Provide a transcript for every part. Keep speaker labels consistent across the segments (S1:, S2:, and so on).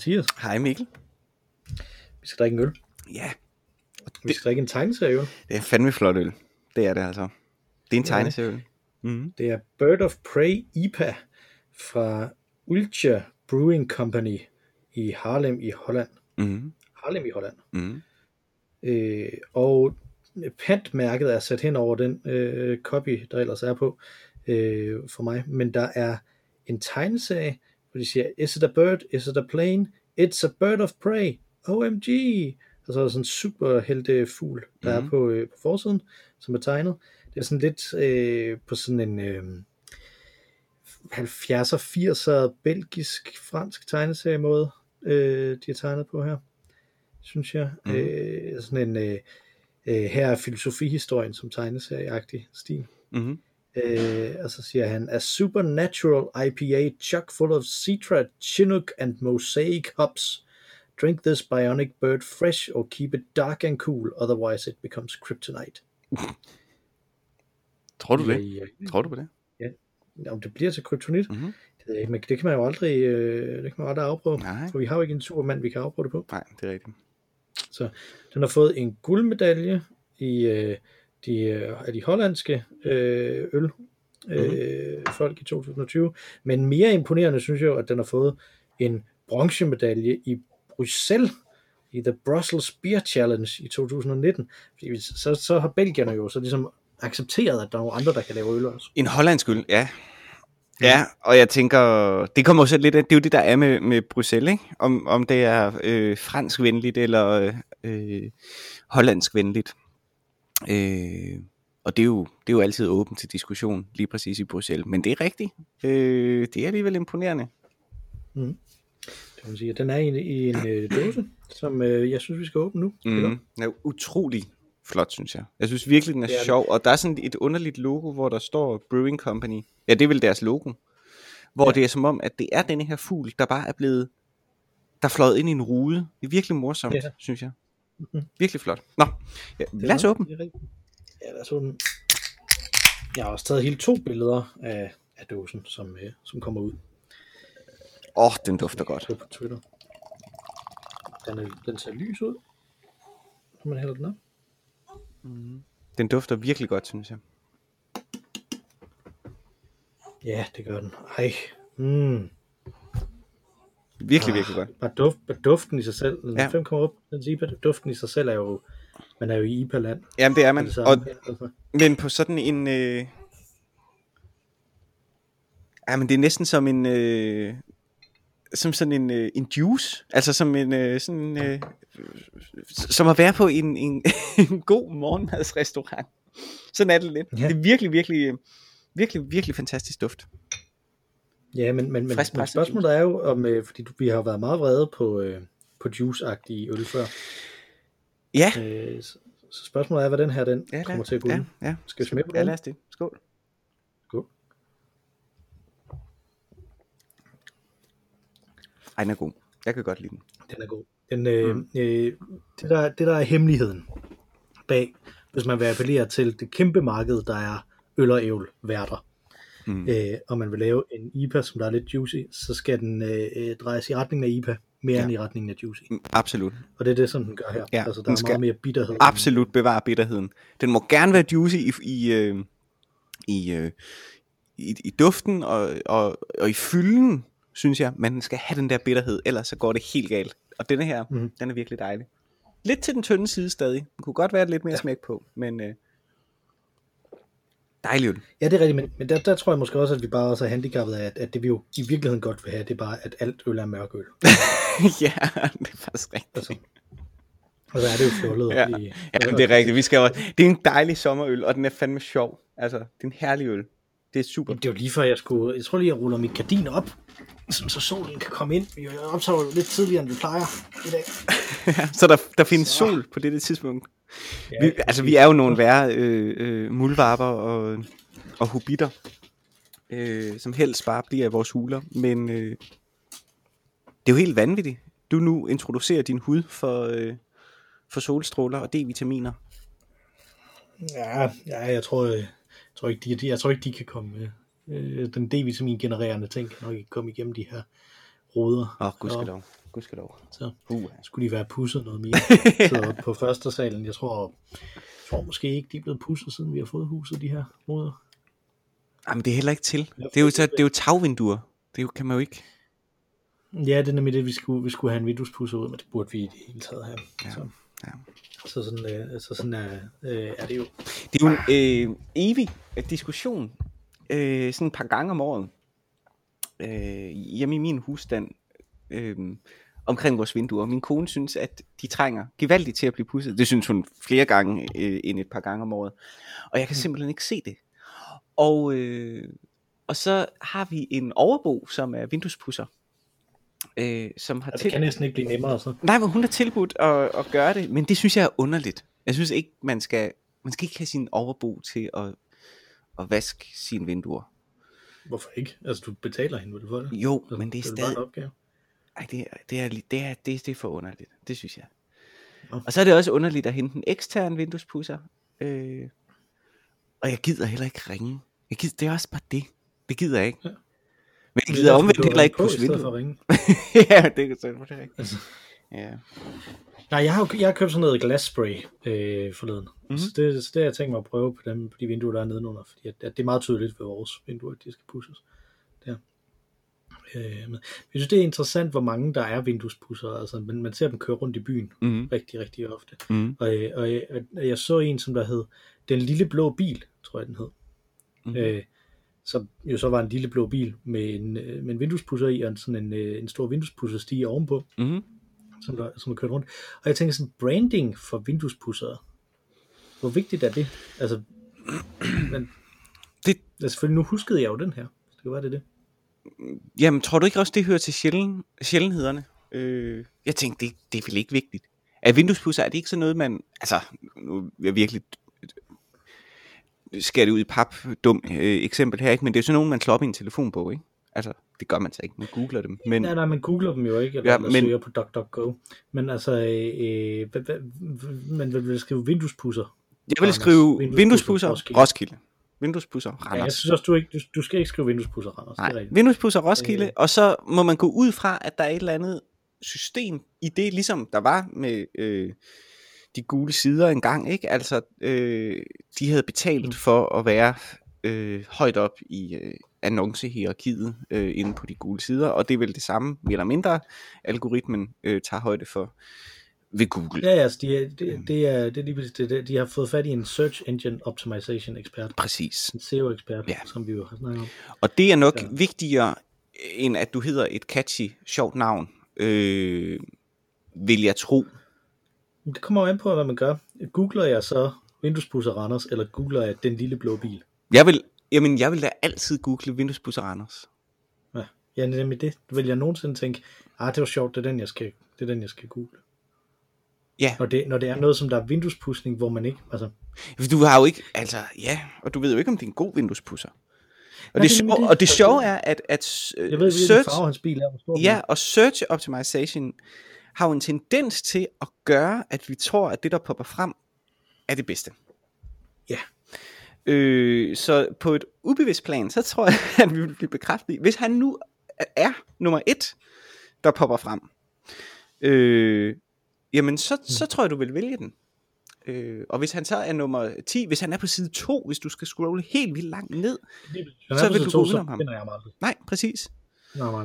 S1: Hej Mathias.
S2: Hej Mikkel.
S1: Vi skal drikke en øl.
S2: Ja,
S1: Vi skal drikke en tegneserieøl.
S2: det er fandme flot øl. Det er det altså. Det er en tegneserieøl. Mm.
S1: Det er Bird of Prey IPA fra Ulcha Brewing Company i Harlem i Holland.
S2: Mm.
S1: Harlem i Holland.
S2: Mm.
S1: Øh, og pantmærket er sat hen over den øh, copy, der ellers er på øh, for mig. Men der er en tegneserie, hvor de siger, is it a bird, is it a plane, it's a bird of prey, OMG. Og så er der sådan en super helte fugl, der mm.
S2: Mhm.
S1: er på, øh, på forsiden, som er tegnet. Det er sådan lidt øh, på sådan en øh, 70'er, 80'er belgisk, fransk tegneseriemåde, øh, de er tegnet på her, synes jeg. Mm.
S2: Mhm.
S1: Øh, sådan en, øh, øh, her er filosofihistorien som tegneserieagtig stil.
S2: Mm.
S1: Øh, og så siger han, a supernatural IPA chock full of citra, chinook and mosaic hops. Drink this bionic bird fresh or keep it dark and cool, otherwise it becomes kryptonite.
S2: Tror du det?
S1: Ja, ja.
S2: Tror du på det?
S1: Om det bliver til kryptonit,
S2: Mhm.
S1: det, men det kan man jo aldrig, øh, det kan man aldrig afprøve.
S2: Nej.
S1: For vi har jo ikke en supermand, vi kan afprøve det på.
S2: Nej, det er rigtigt.
S1: Så den har fået en guldmedalje i øh, de, øh, af de hollandske øh, øl øh, folk i 2020. Men mere imponerende synes jeg jo, at den har fået en bronzemedalje i Bruxelles i The Brussels Beer Challenge i 2019. Fordi så, så har belgierne jo så ligesom accepteret, at der er nogle andre, der kan lave øl også.
S2: En hollandsk øl, ja. Ja, og jeg tænker, det kommer også lidt af, det er jo det, der er med, med Bruxelles, ikke? Om, om det er øh, fransk venligt eller øh, hollandsk venligt. Øh, og det er, jo, det er jo altid åbent til diskussion, lige præcis i Bruxelles. Men det er rigtigt. Øh, det er alligevel imponerende.
S1: Det kan sige. Den er i en, i en øh, dåse, som øh, jeg synes, vi skal åbne nu.
S2: Mm. Den er utrolig flot, synes jeg. Jeg synes virkelig, den er
S1: Det er den.
S2: sjov. Og der er sådan et underligt logo, hvor der står Brewing Company. Ja, det er vel deres logo. Hvor
S1: Ja.
S2: det er som om, at det er denne her fugl, der bare er blevet... Der er fløjet ind i en rude. Det er virkelig morsomt,
S1: ja.
S2: synes jeg.
S1: Mhm.
S2: Virkelig flot. Nå, ja, lad os åbne.
S1: Ja, lad os åbne. Jeg har også taget hele to billeder af, af dåsen, som, øh, som kommer ud.
S2: Åh, oh, den dufter godt.
S1: På Twitter. Den, er, den ser lys ud, når man hælder den op.
S2: Den dufter virkelig godt, synes jeg.
S1: Ja, det gør den. Ej. Mm.
S2: Virkelig, virkelig godt.
S1: Bare, duft, bare duften i sig selv. Ja.
S2: Ja.
S1: 5 kommer op. Den IPA, duften i sig selv er jo... Man er jo i IPA-land.
S2: Jamen, det er man.
S1: Det
S2: Og.
S1: Altså,
S2: men på sådan en... Øh... Ja, men det er næsten som en... Øh... Som sådan en, øh, en juice. Altså som en... Øh, sådan, øh... Som at være på en, en, en god morgenmadsrestaurant. Sådan er det lidt.
S1: Ja.
S2: Det er virkelig, virkelig... Virkelig, virkelig fantastisk duft.
S1: Ja, men, men, men, men spørgsmålet er jo, om, øh, fordi du, vi har været meget vrede på, øh, på juice-agtige øl før.
S2: Ja.
S1: Øh, så, så spørgsmålet er, hvad den her den
S2: Ja,
S1: kommer til at gå
S2: ja, ja.
S1: Skal vi smage på
S2: Ja,
S1: den?
S2: lad os det. Skål.
S1: Skål.
S2: Ej, den er god. Jeg kan godt lide den.
S1: Den er god. Den, øh, mm. øh, det, der, det der er hemmeligheden bag, hvis man vil appellere til det kæmpe marked, der er øl og ævl værter,
S2: Mm.
S1: øh, og man vil lave en IPA, som der er lidt juicy, så skal den øh, øh, drejes i retningen af IPA, mere ja. End i retningen af juicy.
S2: Mm, Absolut.
S1: Og det er det, som den gør her.
S2: Ja,
S1: altså, der
S2: den
S1: er
S2: skal
S1: meget mere bitterhed.
S2: absolut bevare bitterheden. Den må gerne være juicy i, i, øh, i, øh, i, i duften og, og, og i fylden, synes jeg, den skal have den der bitterhed, ellers så går det helt galt. Og denne her, mm. den er virkelig dejlig. Lidt til den tynde side stadig. Den kunne godt være lidt mere
S1: ja.
S2: smæk på, men øh, dejlig øl.
S1: Ja, det er rigtigt, men, men der, der tror jeg måske også, at vi bare også er handicappet af, at, at det vi jo i virkeligheden godt vil have, det er bare, at alt øl er mørk øl.
S2: ja, det er faktisk rigtigt.
S1: Altså, og så er det jo fjollet.
S2: Ja.
S1: i,
S2: Ja, det er rigtigt. Vi skal jo, det er en dejlig sommerøl, og den er fandme sjov. Altså, det er en herlig øl. Det er super.
S1: Det er jo lige før, jeg skulle... Jeg tror lige, jeg ruller mit gardin op, sådan, så solen kan komme ind. Jeg optager jo lidt tidligere, end vi plejer i dag.
S2: så der, der findes
S1: Så.
S2: sol på dette tidspunkt.
S1: Ja,
S2: Vi, altså, vi er jo nogle værre øh, øh, muldvarper og, og hobitter, øh, som helst bare bliver i vores huler. Men øh, det er jo helt vanvittigt. Du nu introducerer din hud for, øh, for solstråler og D-vitaminer.
S1: Ja, ja jeg tror, jeg tror ikke, de, de, jeg tror ikke, de kan komme med. Øh, den D-vitamin genererende ting kan nok ikke komme igennem de her ruder.
S2: Åh, oh, gudskelov. Gudskelov.
S1: Så
S2: Uh.
S1: skulle de være pusset noget mere. Så på første salen, jeg tror, jeg tror måske ikke, de er blevet pusset, siden vi har fået huset, de her ruder.
S2: Jamen, det er heller ikke til. Det er jo, så, det er jo tagvinduer. Det jo, kan man jo ikke.
S1: Ja, det er nemlig det, vi skulle, vi skulle have en vinduespusser ud, men det burde vi i det hele taget have.
S2: Ja,
S1: Så,
S2: ja.
S1: så sådan, øh, så sådan er, øh, er det jo.
S2: Det er jo en øh, evig diskussion, øh, sådan et par gange om året, øh, hjemme i min husstand, øh, omkring vores vinduer. Min kone synes, at de trænger gevaldigt til at blive pudset. Det synes hun flere gange øh, end et par gange om året. Og jeg kan simpelthen ikke se det. Og, øh, og så har vi en overbo, som er vinduespusser. Øh, som har til...
S1: det kan næsten ikke blive nemmere. Så.
S2: Nej, men hun har tilbudt at, at gøre det, men det synes jeg er underligt. Jeg synes ikke, man skal, man skal ikke have sin overbo til at, at vaske sine vinduer.
S1: Hvorfor ikke? Altså, du betaler hende vel for det?
S2: Jo,
S1: Altså,
S2: men det er
S1: bare en
S2: stadig...
S1: opgave.
S2: Ej, det, er- det, er, det, er, det, det er for underligt. Det synes jeg.
S1: Nå.
S2: Og så er det også underligt at hente en ekstern vinduespusser. Øh, og jeg gider heller ikke ringe. Jeg gider, det er også bare det. Det gider jeg ikke.
S1: Ja.
S2: Men jeg
S1: Det er
S2: gider omvendt heller ikke
S1: at ringe.
S2: ja, det kan det er rigtigt.
S1: Altså.
S2: Ja.
S1: Nej, jeg har, jeg har købt sådan noget glasspray øh, forleden.
S2: Mhm.
S1: Mm-hmm. Så, det, så det har jeg tænkt mig at prøve på, dem, på de vinduer, der er nedenunder. Fordi at, at det er meget tydeligt ved vores vinduer, at de skal pusses. Øh, men jeg synes, det er interessant, hvor mange der er vinduespusser. Altså, man, man ser dem køre rundt i byen
S2: Mm,
S1: rigtig, rigtig ofte.
S2: mm,
S1: Og, øh, og, jeg- og jeg så en, som der hed Den Lille Blå Bil, tror jeg den hed.
S2: mm.
S1: Øh, som jo så var en lille blå bil med en, øh, med en vinduespusser i, og en, sådan en, øh, en stor vinduespusserstige ovenpå,
S2: mm.
S1: som der, som der kørte rundt. Og jeg tænker sådan, branding for vinduespussere, hvor vigtigt er det? Altså, men,
S2: Det-
S1: ja, selvfølgelig, nu huskede jeg jo den her. Det kan være, det det.
S2: Jamen, tror du ikke også, det hører til sjælden, sjældenhederne? Øh, jeg tænkte, det, det er vel ikke vigtigt. Er vinduespusser, er det ikke sådan noget, man... Altså, nu er jeg virkelig skal det ud i pap, dum øh, eksempel her, ikke? Men det er sådan nogen, man slår op i en telefonbog, ikke? Altså, det gør man så ikke, man googler dem. Men,
S1: Nej, nej, man googler dem jo ikke, eller,
S2: Ja,
S1: eller
S2: men-
S1: søger på DuckDuckGo. Men altså, øh, øh, man vil skrive vinduespusser.
S2: jeg vil skrive
S1: vinduespusser, Roskilde.
S2: Roskilde. Vinduespusser,
S1: Ja, jeg
S2: Randers.
S1: synes også, du, ikke, du, du skal ikke skrive vinduespusser, Randers. Er
S2: Nej, vinduespusser Roskilde,
S1: Øh.
S2: og så må man gå ud fra, at der er et eller andet system i det, ligesom der var med øh, de gule sider engang, ikke? Altså, øh, de havde betalt
S1: Mm.
S2: for at være øh, højt op i øh, annoncehierarkiet øh, inde på de gule sider, og det er vel det samme, mere eller mindre, algoritmen øh, tager højde for ved Google.
S1: Ja, ja, altså, de, er, det, det, er, det er lige præcis det. De har fået fat i en Search Engine Optimization ekspert,
S2: Præcis.
S1: en SEO-ekspert,
S2: Ja.
S1: som vi jo har snakket om.
S2: Og det er nok ja. Vigtigere, end at du hedder et catchy, sjovt navn, øh, vil jeg tro.
S1: Det kommer jo an på, hvad man gør. Googler jeg så vinduespusser Randers, eller googler jeg den lille blå bil?
S2: Jeg vil, jamen, jeg vil da altid google vinduespusser Randers.
S1: Ja, ja nemlig det. Vil jeg nogensinde tænke, ah, det var sjovt, det er den, jeg skal, det er den, jeg skal google.
S2: Ja.
S1: Når det, når det er noget, som der er vinduespudsning, hvor man ikke, altså,
S2: Du har jo ikke, altså, ja, og du ved jo ikke, om det er en god vinduespusser. Og,
S1: Nej,
S2: det, sjove,
S1: det.
S2: og det sjove er, at, at øh,
S1: jeg ved,
S2: search,
S1: farve hans bil er, hvor
S2: ja, og search optimization har jo en tendens til at gøre, at vi tror, at det, der popper frem, er det bedste.
S1: Ja.
S2: Øh, så på et ubevidst plan, så tror jeg, at vi vil blive bekræftet hvis han nu er nummer et, der popper frem, øh, jamen så, så tror jeg, du vil vælge den. Øh, og hvis han så er nummer 10, hvis han er på side 2, hvis du skal scrolle helt vildt langt ned, så vil du
S1: to,
S2: gå
S1: så
S2: udenom ham.
S1: jeg ham
S2: nej, præcis.
S1: Nej.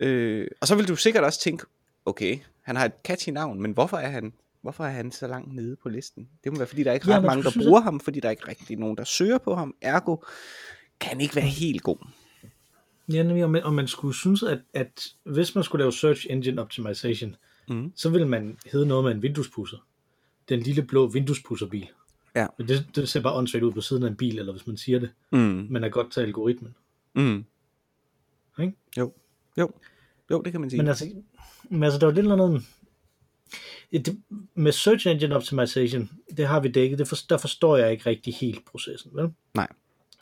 S2: Øh, og så vil du sikkert også tænke, okay, han har et catchy navn, men hvorfor er han, hvorfor er han så langt nede på listen? Det må være, fordi der er ikke
S1: Ja,
S2: ret mange, der
S1: synes
S2: bruger ham, fordi der er ikke rigtig nogen, der søger på ham. Ergo kan han ikke være helt god.
S1: Ja, nemlig, og man, og man skulle synes, at, at hvis man skulle lave Search Engine Optimization,
S2: Mhm.
S1: så ville man hedde noget med en vinduespusser. Den lille blå vinduespusserbil.
S2: Ja.
S1: Men det, det ser bare åndssvagt ud på siden af en bil, eller hvis man siger det.
S2: Mm.
S1: Man er godt til algoritmen.
S2: Mm.
S1: Ikke?
S2: Jo, jo, jo, det kan man sige.
S1: Men altså, men altså der var lidt noget... Det, med Search Engine Optimization, det har vi dækket, det for, der forstår jeg ikke rigtig helt processen, vel?
S2: Nej.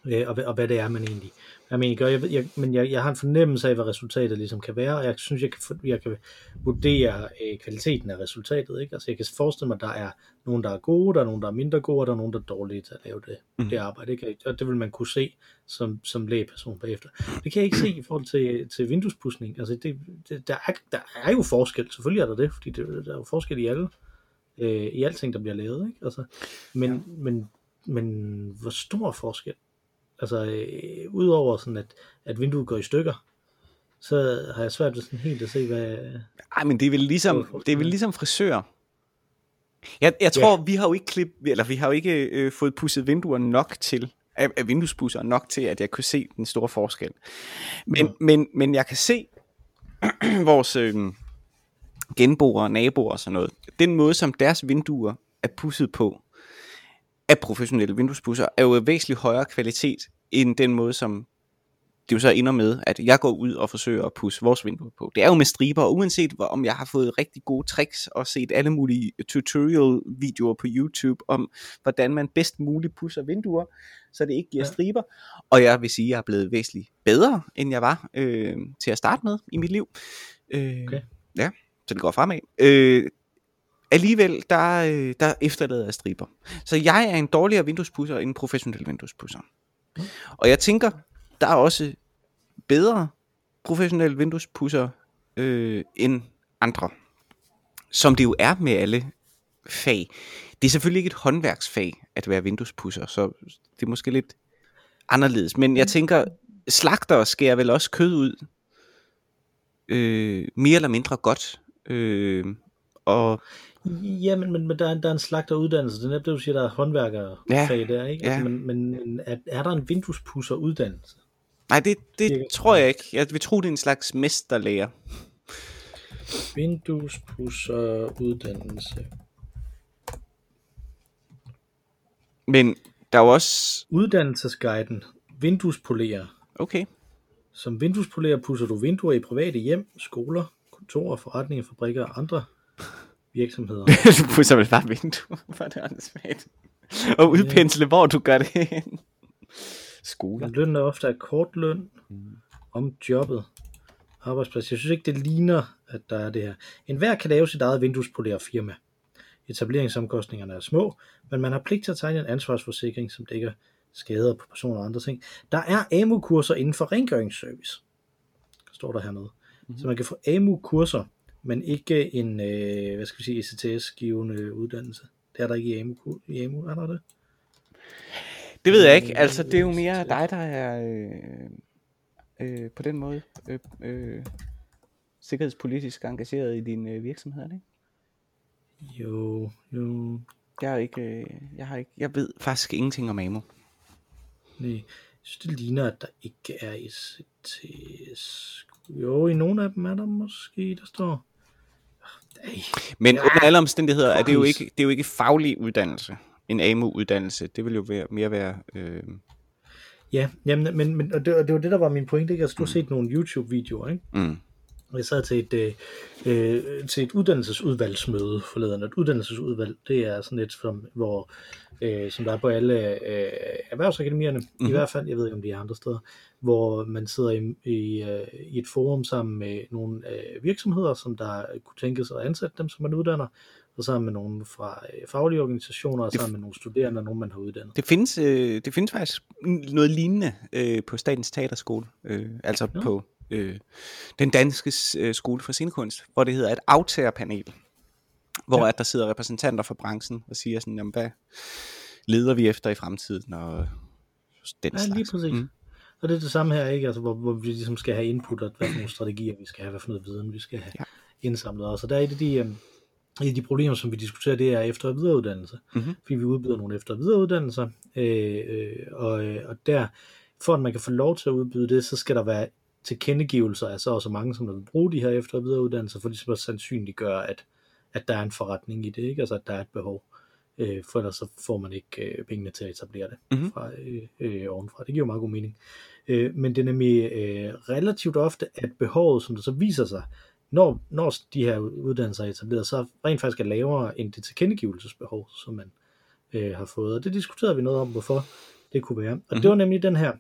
S1: Øh, og, og hvad det er, man egentlig, hvad man egentlig gør. Jeg, ved- jeg, men jeg, jeg har en fornemmelse af, hvad resultatet ligesom kan være, og jeg synes, jeg kan, jeg kan vurdere øh, kvaliteten af resultatet. Ikke? Altså, jeg kan forestille mig, at der er nogen, der er gode, der er nogen, der er mindre gode, og der er nogen, der er dårlige til at lave det, mm. det arbejde. Ikke? Og det vil man kunne se som, som lægeperson bagefter. Det kan jeg ikke se i forhold til, til vinduespudsning. Altså, det, det, der, er, der er jo forskel, selvfølgelig er der det, fordi det, der er jo forskel i alle, øh, i alting, der bliver lavet. Ikke? Altså, men, ja. men, men hvor stor forskel? Altså, øh, udover sådan, at, at vinduet går i stykker, så har jeg svært ved sådan helt at se, hvad...
S2: Ej, men det er vel ligesom, det er vel ligesom frisør. Jeg, jeg tror, vi har jo ikke klip, eller vi har jo ikke øh, fået pudset vinduer nok til, af, af vinduespusser nok til, at jeg kunne se den store forskel. Men,
S1: Ja.
S2: men, men jeg kan se vores øh, genboere, naboer og sådan noget. Den måde, som deres vinduer er pudset på, af professionelle vinduespusser, er jo væsentligt højere kvalitet, end den måde, som det jo så ender med, at jeg går ud og forsøger at pusse vores vinduer på. Det er jo med striber, og uanset hvor, om jeg har fået rigtig gode tricks og set alle mulige tutorial-videoer på YouTube om, hvordan man bedst muligt pusser vinduer, så det ikke giver
S1: Ja.
S2: striber. Og jeg vil sige, at jeg er blevet væsentligt bedre, end jeg var øh, til at starte med i mit liv. Øh,
S1: Okay.
S2: Ja, så det går fremad. Øh, alligevel, der, øh, der efterlader jeg striber. Så jeg er en dårligere vinduespusser end en professionel vinduespusser. Og jeg tænker, der er også bedre professionelle vinduespusser øh, end andre. Som det jo er med alle fag. Det er selvfølgelig ikke et håndværksfag at være vinduespusser, så det er måske lidt anderledes. Men jeg tænker, slagter skærer vel også kød ud øh, mere eller mindre godt. Øh, og
S1: Ja, men, men, men der, er, der er en slagteruddannelse. Det er det, du siger, der er håndværkerfag
S2: Ja,
S1: der, ikke? Altså, men, men, men er, er der en vinduespusseruddannelse?
S2: nej, det, det tror jeg ikke. Jeg vil tro, det er en slags mesterlærer.
S1: Vinduespusseruddannelse.
S2: Men der er jo også...
S1: Uddannelsesguiden. Vinduespolerer.
S2: Okay.
S1: Som vinduespolerer pusser du vinduer i private hjem, skoler, kontorer, forretninger, fabrikker og andre virksomheder.
S2: du pusser vel bare vinduer, for det er åndssvagt. Og udpensle, hvor du gør det hen. Skoler.
S1: Lønnen er ofte akkordløn om jobbet. Arbejdsplads. Jeg synes ikke, det ligner, at der er det her. En hver kan lave sit eget vinduespolere firma. Etableringsomkostningerne er små, men man har pligt til at tegne en ansvarsforsikring, som dækker skader på personer og andre ting. Der er AMU-kurser inden for rengøringsservice, står der hernede. Mm-hmm. Så man kan få AMU-kurser, men ikke en, øh, hvad skal vi sige, ECTS-givende uddannelse. Det er der ikke i AMU, i AMU er der det?
S2: Det ved jeg ikke. Altså, det er jo mere dig, der er øh, øh, på den måde øh, øh, sikkerhedspolitisk engageret i din øh, virksomhed, ikke?
S1: Jo, jo,
S2: Jeg er ikke, øh, jeg har ikke, jeg ved faktisk ingenting om AMO.
S1: Nej, jeg synes, det ligner, at der ikke er ECTS. Jo, i nogle af dem er der måske, der står...
S2: Men under alle omstændigheder er det jo ikke, det er jo ikke faglig uddannelse. En AMU-uddannelse. Det vil jo være, mere være... Øh,
S1: Ja, jamen, men, men og det, og det var det, der var min pointe. Ikke? Altså, du har set nogle YouTube-videoer, ikke?
S2: mm,
S1: jeg sad til et, øh, øh, til et uddannelsesudvalgsmøde forleden. Et uddannelsesudvalg, det er sådan et, som, hvor, øh, som der er på alle øh, erhvervsakademierne, mm-hmm. i hvert fald, jeg ved ikke, om de er andre steder, hvor man sidder i, i, øh, i et forum sammen med nogle øh, virksomheder, som der kunne tænke sig at ansætte dem, som man uddanner, og sammen med nogle fra øh, faglige organisationer, og sammen med nogle studerende, og nogle, man har uddannet.
S2: det, findes, øh, det findes faktisk noget lignende øh, på Statens Teaterskole. Øh, altså
S1: Nå.
S2: på øh, den danske øh, skole for scenekunst, hvor det hedder et aftagerpanel. Hvor
S1: Ja.
S2: at der sidder repræsentanter fra branchen og siger sådan, jamen, hvad leder vi efter i fremtiden? Og den
S1: Ja,
S2: slags.
S1: lige præcis. Mm. Og det er det samme her, ikke? Altså, hvor, hvor vi ligesom skal have input, og hvad for nogle strategier vi skal have, hvad for noget viden vi skal have ja. Indsamlet. Og så der er et af de, øhm, et af de problemer, som vi diskuterer, det er efter- og videreuddannelse.
S2: Mhm.
S1: Fordi vi udbyder nogle efter- og videreuddannelser, øh, øh, og, øh, og der, for at man kan få lov til at udbyde det, så skal der være tilkendegivelser af så og så mange, som der vil bruge de her efter- og videreuddannelser, for ligesom at sandsynliggøre, at, at der er en forretning i det, ikke? altså at der er et behov. Øh, for ellers så får man ikke øh, pengene til at etablere det
S2: Mhm.
S1: fra, øh, øh, ovenfra. Det giver jo meget god mening. Øh, men det er nemlig øh, relativt ofte, at behovet, som der så viser sig, når, når de her uddannelser er etableret, så rent faktisk er lavere end det tilkendegivelsesbehov, som man øh, har fået. Og det diskuterede vi noget om, hvorfor det kunne være. Og
S2: Mhm.
S1: det var nemlig den her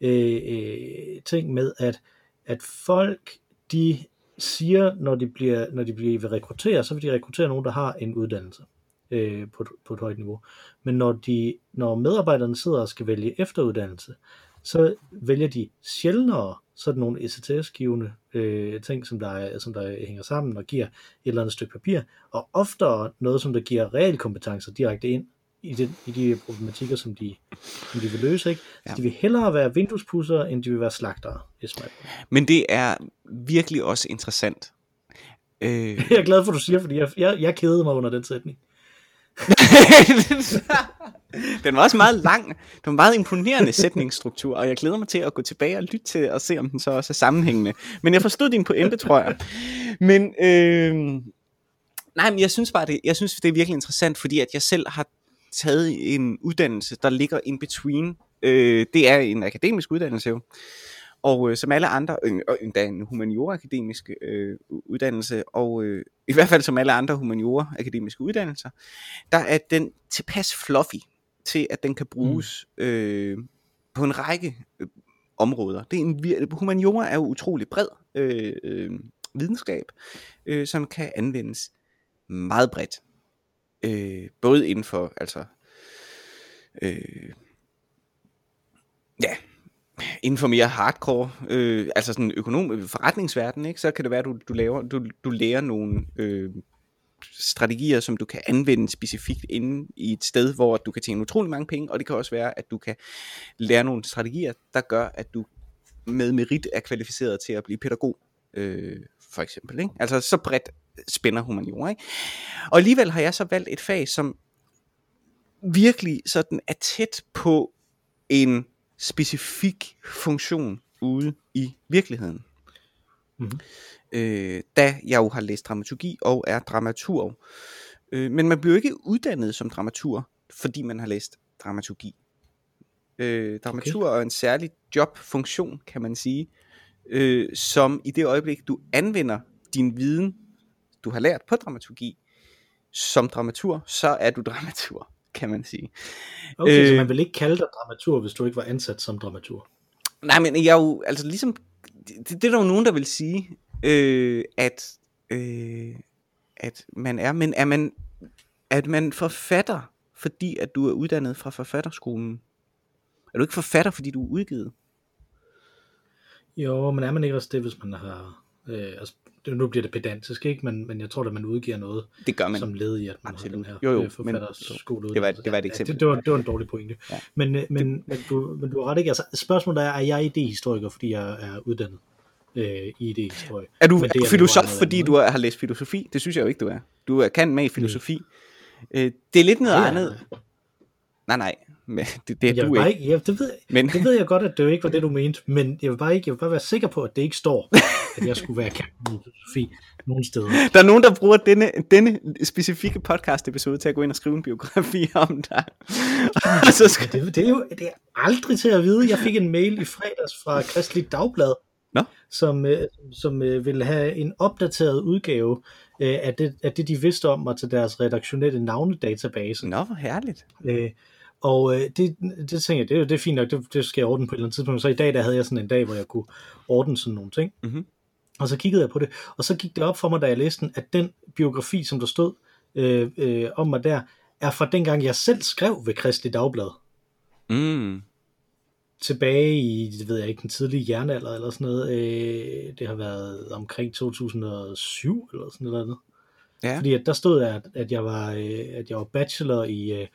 S1: øh, øh, ting med, at, at folk, de siger, når de bliver, når de bliver vil rekruttere, så vil de rekruttere nogen, der har en uddannelse øh, på, et- på et højt niveau. Men når, de, når medarbejderne sidder og skal vælge efteruddannelse, så vælger de sjældnere sådan nogle ECTS-givende øh, ting, som der, er, som der hænger sammen og giver et eller andet stykke papir, og oftere noget, som der giver realkompetencer direkte ind i, det, i de problematikker, som de, som de vil løse. Ikke? Så
S2: Ja.
S1: de vil hellere være vinduespusser, end de vil være slagtere.
S2: Men det er virkelig også interessant. Øh,
S1: Jeg er glad for, at du siger, fordi jeg, jeg, jeg kedede mig under den sætning.
S2: den var også meget lang. Det var en meget imponerende sætningsstruktur, og jeg glæder mig til at gå tilbage og lytte til og se, om den så også er sammenhængende. Men jeg forstod din pointe, tror jeg. Men øh, nej, men jeg synes bare, det, jeg synes, det er virkelig interessant, fordi at jeg selv har taget en uddannelse, der ligger in between. Øh, det er en akademisk uddannelse jo. Og øh, som alle andre, øh, endda en humaniora-akademisk øh, uddannelse, og øh, i hvert fald som alle andre humaniora-akademiske uddannelser, der er den tilpas fluffy til, at den kan bruges mm. øh, på en række øh, områder. Det er en, humaniora er jo utrolig bred øh, øh, videnskab, øh, som kan anvendes meget bredt. Øh, både inden for, altså, øh, ja, inden for mere hardcore, øh, altså sådan økonom, øh, forretningsverden, ikke, så kan det være, at du, du, laver, du, du lærer nogle øh, strategier, som du kan anvende specifikt inde i et sted, hvor du kan tjene utrolig mange penge, og det kan også være, at du kan lære nogle strategier, der gør, at du med merit er kvalificeret til at blive pædagog, øh, for eksempel. Ikke? Altså så bredt spænder humaniora. Ikke? Og alligevel har jeg så valgt et fag, som virkelig sådan er tæt på en specifik funktion ude i virkeligheden.
S1: Mhm.
S2: Øh, da jeg jo har læst dramaturgi og er dramaturg. Øh, men man bliver ikke uddannet som dramaturg, fordi man har læst dramaturgi. Øh, dramaturg okay. er en særlig jobfunktion, kan man sige, øh, som i det øjeblik, du anvender din viden, du har lært på dramaturgi, som dramatur, så er du dramatur, kan man sige.
S1: Okay, øh, så man vil ikke kalde dig dramatur, hvis du ikke var ansat som dramatur.
S2: Nej, men jeg er jo, altså ligesom, det, det er der jo nogen, der vil sige, øh, at, øh, at man er, men er man, at man forfatter, fordi at du er uddannet fra forfatterskolen? Er du ikke forfatter, fordi du er udgivet?
S1: Jo, men er man ikke også det, hvis man har... Øh, altså, det, nu bliver det pedantisk, ikke? Men, men jeg tror, at man udgiver noget
S2: Det gør man.
S1: som led i, at man
S2: Absolut.
S1: har den her
S2: Jo, jo,
S1: øh, forfatterskole.
S2: det var- det var et eksempel.
S1: det, det, var, det var en dårlig pointe.
S2: Ja.
S1: Men, øh, men, men, du, men du har ret ikke. Altså, spørgsmålet er, er jeg idehistoriker, fordi jeg er uddannet øh, i idehistorie?
S2: Er du
S1: Men det er
S2: filosof,
S1: noget
S2: fordi
S1: andet,
S2: du har læst filosofi? Det synes jeg jo ikke, du er. Du er kan med i filosofi. Øh, det er lidt noget
S1: Ja, ja.
S2: andet. Nej, nej. Men det, det er
S1: Jeg
S2: du ikke.
S1: ikke, ja, det, ved,
S2: Men,
S1: det ved jeg godt, at det jo ikke var det, du mente, men jeg vil bare, ikke, jeg vil bare være sikker på, at det ikke står, at jeg skulle være filosofi nogen steder.
S2: Der er nogen, der bruger denne, denne specifikke podcast episode til at gå ind og skrive en biografi om dig. og så skal...
S1: Det, det, er jo det er aldrig til at vide. Jeg fik en mail i fredags fra Kristelig Dagblad,
S2: Nå.
S1: som, øh, som øh, ville have en opdateret udgave øh, af, det, af det, de vidste om mig til deres redaktionelle navnedatabase.
S2: Nå, hvor herligt.
S1: Øh, og øh, det, det tænker jeg, det, er- det er fint nok, det, det skal jeg ordne på et eller andet tidspunkt. Så i dag, der havde jeg sådan en dag, hvor jeg kunne ordne sådan nogle ting.
S2: Mhm.
S1: Og så kiggede jeg på det, og så gik det op for mig, da jeg læste den, at den biografi, som der stod øh, øh, om mig der, er fra dengang, jeg selv skrev ved Kristelig Dagblad.
S2: Mm.
S1: Tilbage i, det ved jeg ikke, den tidlige jernalder eller sådan noget. Øh, det har været omkring 2007 eller sådan noget.
S2: Ja.
S1: Fordi at der stod, at, at, jeg var, øh, at jeg var bachelor i, øh,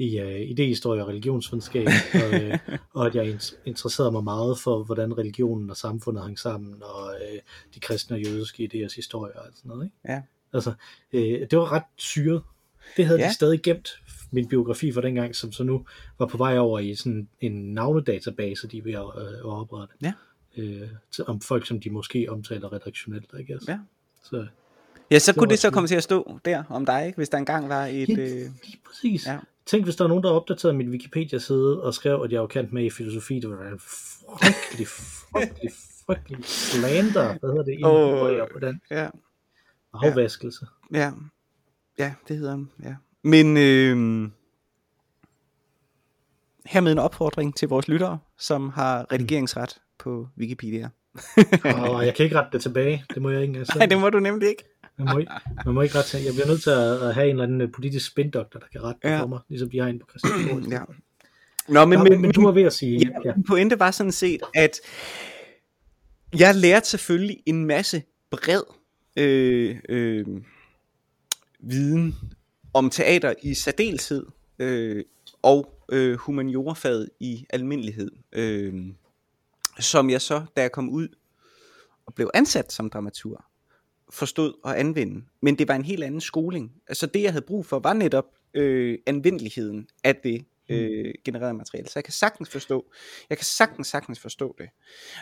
S1: i øh, idehistorie og religionsvidenskab, og, øh, og at jeg in- interesserede mig meget for, hvordan religionen og samfundet hang sammen, og øh, de kristne og jødiske idéers historie og sådan noget. Ikke?
S2: Ja.
S1: Altså, øh, det var ret syret. Det havde ja. De stadig gemt, min biografi fra dengang, som så nu var på vej over i sådan en navnedatabase, de er ved at, øh, at oprette.
S2: Ja.
S1: Øh, til, om folk, som de måske omtaler redaktionelt, I guess.
S2: Ja.
S1: Så,
S2: Ja, så
S1: Det
S2: kunne det så komme til at stå der om dig, ikke? hvis der engang var et...
S1: Ja,
S2: Øh...
S1: lige præcis.
S2: Ja.
S1: Tænk, hvis der er nogen, der opdaterede min Wikipedia-side og skrev, at jeg var kendt med i filosofi. Det var en frygtelig, frygtelig, frygtelig slander. Hvad hedder det? Oh, på den
S2: Ja,
S1: afvaskelse.
S2: ja. Ja, det hedder den, ja. Men, øh... hermed en opfordring til vores lyttere, som har redigeringsret på Wikipedia.
S1: og jeg kan ikke rette det tilbage. Det må jeg ikke engang
S2: Nej, det må du nemlig ikke.
S1: Man må, ikke, man må ikke rette Jeg bliver nødt til at, have en eller anden øh, politisk spindoktor, der kan rette
S2: Ja.
S1: for mig, ligesom de har en på Christiansborg.
S2: Ja. Nå, men,
S1: Nå, men, men du var ved at sige...
S2: ja,
S1: Ja.
S2: min pointe var sådan set, at jeg lærte selvfølgelig en masse bred øh, øh, viden om teater i særdeleshed, øh, og øh, humaniorafaget i almindelighed, øh, som jeg så, da jeg kom ud og blev ansat som dramaturg, forstod at anvende. Men det var en helt anden skoling. Altså det, jeg havde brug for, var netop øh, anvendeligheden af det øh, genererede materiale. Så jeg kan sagtens forstå, jeg kan sagtens, sagtens forstå det.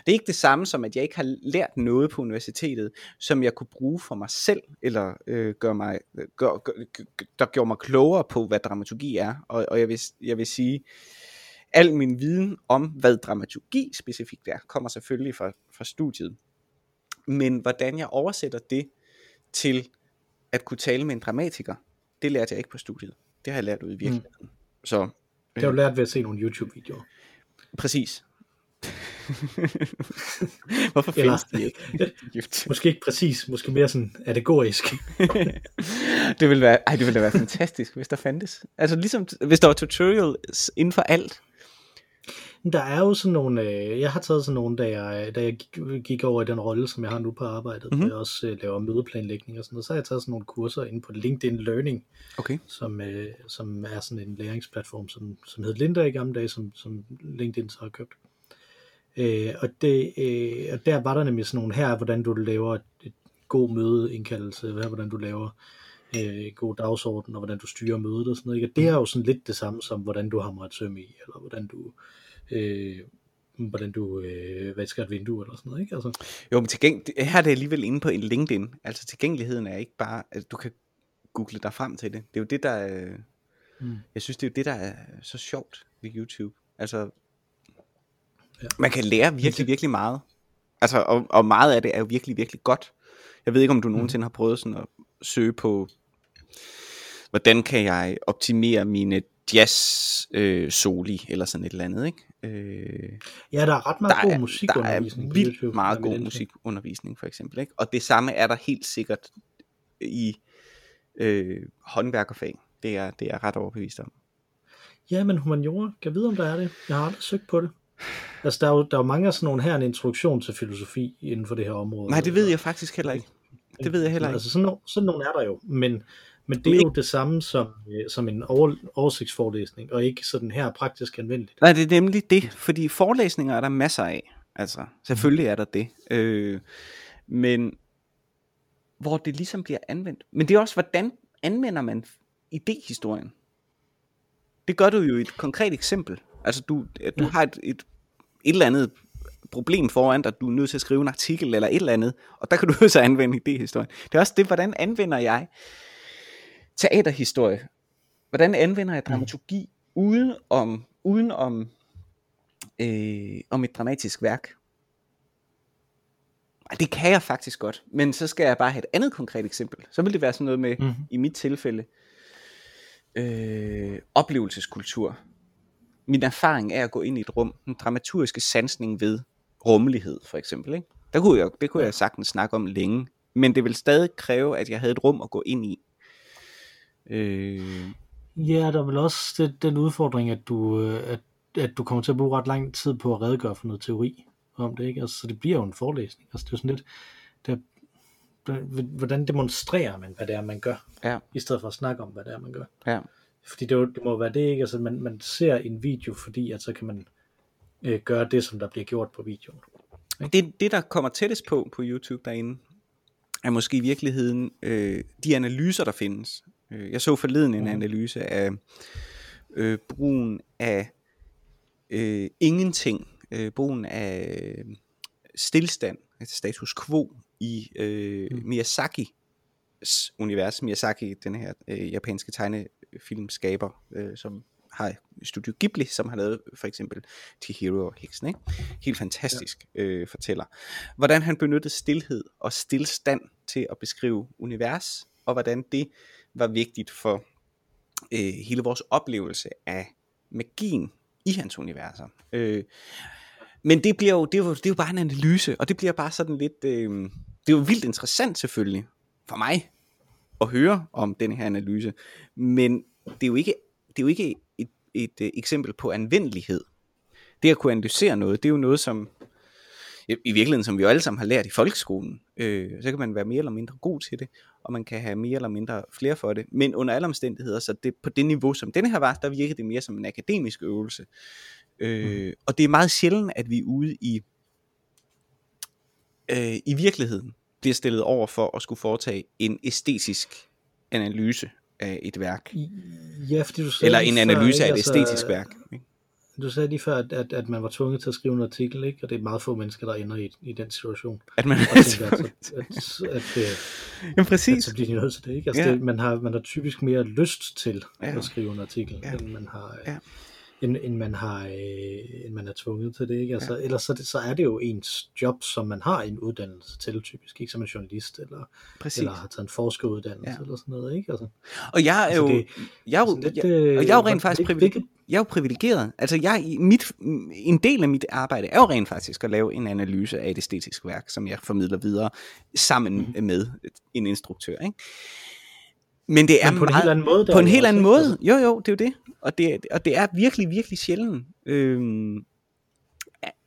S2: Det er ikke det samme som, at jeg ikke har lært noget på universitetet, som jeg kunne bruge for mig selv, eller øh, gør mig, gør, gør, gør, der gjorde mig klogere på, hvad dramaturgi er. Og, og jeg, vil, jeg vil sige, al min viden om, hvad dramaturgi specifikt er, kommer selvfølgelig fra, fra studiet. Men hvordan jeg oversætter det til at kunne tale med en dramatiker, det lærte jeg ikke på studiet. Det har jeg lært ud i virkeligheden. Mm. Så
S1: Det har du lært ved at se nogle YouTube-videoer.
S2: præcis. Hvorfor
S1: Eller-
S2: findes det ikke?
S1: Måske ikke præcis, måske mere sådan allegorisk.
S2: det ville være, ej, det ville da være fantastisk, hvis der fandtes. Altså ligesom, hvis der var tutorials inden for alt.
S1: Der er jo sådan nogle, øh, jeg har taget sådan nogle, da jeg, da jeg gik, gik over i den rolle, som jeg har nu på arbejdet,
S2: Mhm.
S1: mm-hmm. jeg også øh, laver mødeplanlægning og sådan noget, så har jeg taget sådan nogle kurser inde på LinkedIn Learning,
S2: Okay.
S1: som, øh, som er sådan en læringsplatform, som, som hed Linda i gamle dage, som, som LinkedIn så har købt. Øh, og, det, øh, og der var der nemlig sådan nogle her, hvordan du laver et, et god mødeindkaldelse, her, hvordan du laver øh, god dagsorden, og hvordan du styrer mødet og sådan noget. Ikke? Og det er jo sådan lidt det samme som, hvordan du hamrer et søm i, eller hvordan du, øh, hvordan du øh, vasker et vindue, eller sådan noget. Ikke? Altså,
S2: Jo, men tilgæng... her er det alligevel inde på en LinkedIn. Altså tilgængeligheden er ikke bare, at du kan google dig frem til det. Det er jo det, der er...
S1: Mm.
S2: Jeg synes, det er jo det, der er så sjovt ved YouTube. Altså,
S1: Ja.
S2: man kan lære virkelig, virkelig meget. Altså, og, og meget af det er jo virkelig, virkelig godt. Jeg ved ikke, om du nogensinde har prøvet sådan at søge på, hvordan kan jeg optimere mine jazz øh, soli, eller sådan et eller andet, ikke? Øh,
S1: ja, der er ret meget
S2: der
S1: god
S2: er, der
S1: musikundervisning
S2: er
S1: på
S2: vildt
S1: YouTube.
S2: meget god musikundervisning, for eksempel. Ikke? Og det samme er der helt sikkert i øh, håndværkerfag. Det er, det er jeg ret overbevist om.
S1: Ja, men humaniora, kan jeg vide, om der er det? Jeg har aldrig søgt på det. Altså, der er jo, der er jo mange af sådan nogle her, en introduktion til filosofi inden for det her område.
S2: Nej, det ved jeg faktisk heller ikke. Det ved jeg heller ikke.
S1: Altså, sådan, nogle, sådan nogle er der jo, men, men det er jo det samme som, øh, som en over, oversigtsforelæsning, og ikke sådan her praktisk anvendeligt.
S2: Nej, det er nemlig det, fordi forelæsninger er der masser af. Altså, selvfølgelig er der det. Øh, men hvor det ligesom bliver anvendt. Men det er også, hvordan anvender man idehistorien? Det gør du jo i et konkret eksempel. Altså, du, du har et, et, et eller andet problem foran dig, du er nødt til at skrive en artikel eller et eller andet, og der kan du jo så anvende idehistorien. Det er også det, hvordan anvender jeg teaterhistorie? Hvordan anvender jeg dramaturgi uden om, uden om, øh, om et dramatisk værk? Det kan jeg faktisk godt, men så skal jeg bare have et andet konkret eksempel. Så vil det være sådan noget med, mm-hmm. i mit tilfælde, øh, oplevelseskultur. Min erfaring er at gå ind i et rum, den dramaturgiske sansning ved rummelighed, for eksempel. Ikke? Der kunne jeg, det kunne jeg sagtens snakke om længe, men det vil stadig kræve, at jeg havde et rum at gå ind i. Øh,
S1: Ja, der er vel også det, den udfordring, at du, øh, at, at du kommer til at bruge ret lang tid på at redegøre for noget teori om det, ikke? Altså, så det bliver jo en forelæsning. Altså, det er sådan lidt, det er, hvordan demonstrerer man, hvad det er, man gør,
S2: ja,
S1: i stedet for at snakke om, hvad det er, man gør.
S2: ja.
S1: Fordi det, jo, det må være det, ikke? Altså, man, man ser en video, fordi at så kan man øh, gøre det, som der bliver gjort på videoen.
S2: Det, det, der kommer tættest på på YouTube derinde, er måske i virkeligheden øh, de analyser, der findes. Øh, Jeg så forleden en
S1: Mhm.
S2: analyse af øh, brugen af øh, ingenting, øh, brugen af øh, stillstand, altså status quo i øh,
S1: Mm.
S2: Miyazakis univers. Miyazaki, den her øh, japanske tegnefilmskaber, øh, som har Studio Ghibli, som har lavet for eksempel Chihiro og Heksen, ikke? Helt fantastisk ja. øh, fortæller. Hvordan han benyttede stillhed og stillstand til at beskrive univers, og hvordan det var vigtigt for øh, hele vores oplevelse af magien i hans universer. Øh, men det bliver jo, det er jo, det er jo bare en analyse, og det bliver bare sådan lidt, øh, det er jo vildt interessant selvfølgelig, for mig, at høre om den her analyse, men det er jo ikke, det er jo ikke et, et, et, eksempel på anvendelighed. Det at kunne analysere noget, det er jo noget, som i virkeligheden, som vi jo alle sammen har lært i folkeskolen, øh, så kan man være mere eller mindre god til det, og man kan have mere eller mindre flere for det, men under alle omstændigheder, så det, på det niveau, som denne her var, der virker det mere som en akademisk øvelse, øh, mm. og det er meget sjældent, at vi er ude i, øh, i virkeligheden, bliver stillet over for at skulle foretage en æstetisk analyse af et værk.
S1: Ja, fordi du
S2: Eller en analyse før, af et altså, æstetisk værk. Ikke?
S1: Du sagde lige før, at, at, at man var tvunget til at skrive en artikel, ikke? og det er meget få mennesker, der ender i, i den situation.
S2: At man
S1: er tænker, at, at, at, at,
S2: Jamen præcis. At,
S1: så bliver de nødt til det. Ikke? Altså, ja. det, man, har, man har typisk mere lyst til ja. at skrive en artikel, ja. end man har... Ja end, end, man har, øh, end man er tvunget til det. Ikke? Altså, ja. Ellers så, det, så er det jo ens job, som man har en uddannelse til, typisk, ikke som en journalist, eller, eller har taget en forskeruddannelse, ja. eller sådan noget. Ikke? Altså,
S2: og jeg er altså, jo, det, jeg er jo, lidt, jeg, og jeg er jo rent faktisk privilegeret. Jeg er jo privilegeret. Altså jeg, mit, en del af mit arbejde er jo rent faktisk at lave en analyse af et æstetisk værk, som jeg formidler videre sammen mm. med en instruktør. Ikke? Men det er
S1: Men på meget, en helt anden måde.
S2: På en helt anden måde. Altså. Jo, jo, det er jo det. Og det, og det er virkelig, virkelig sjældent, øh,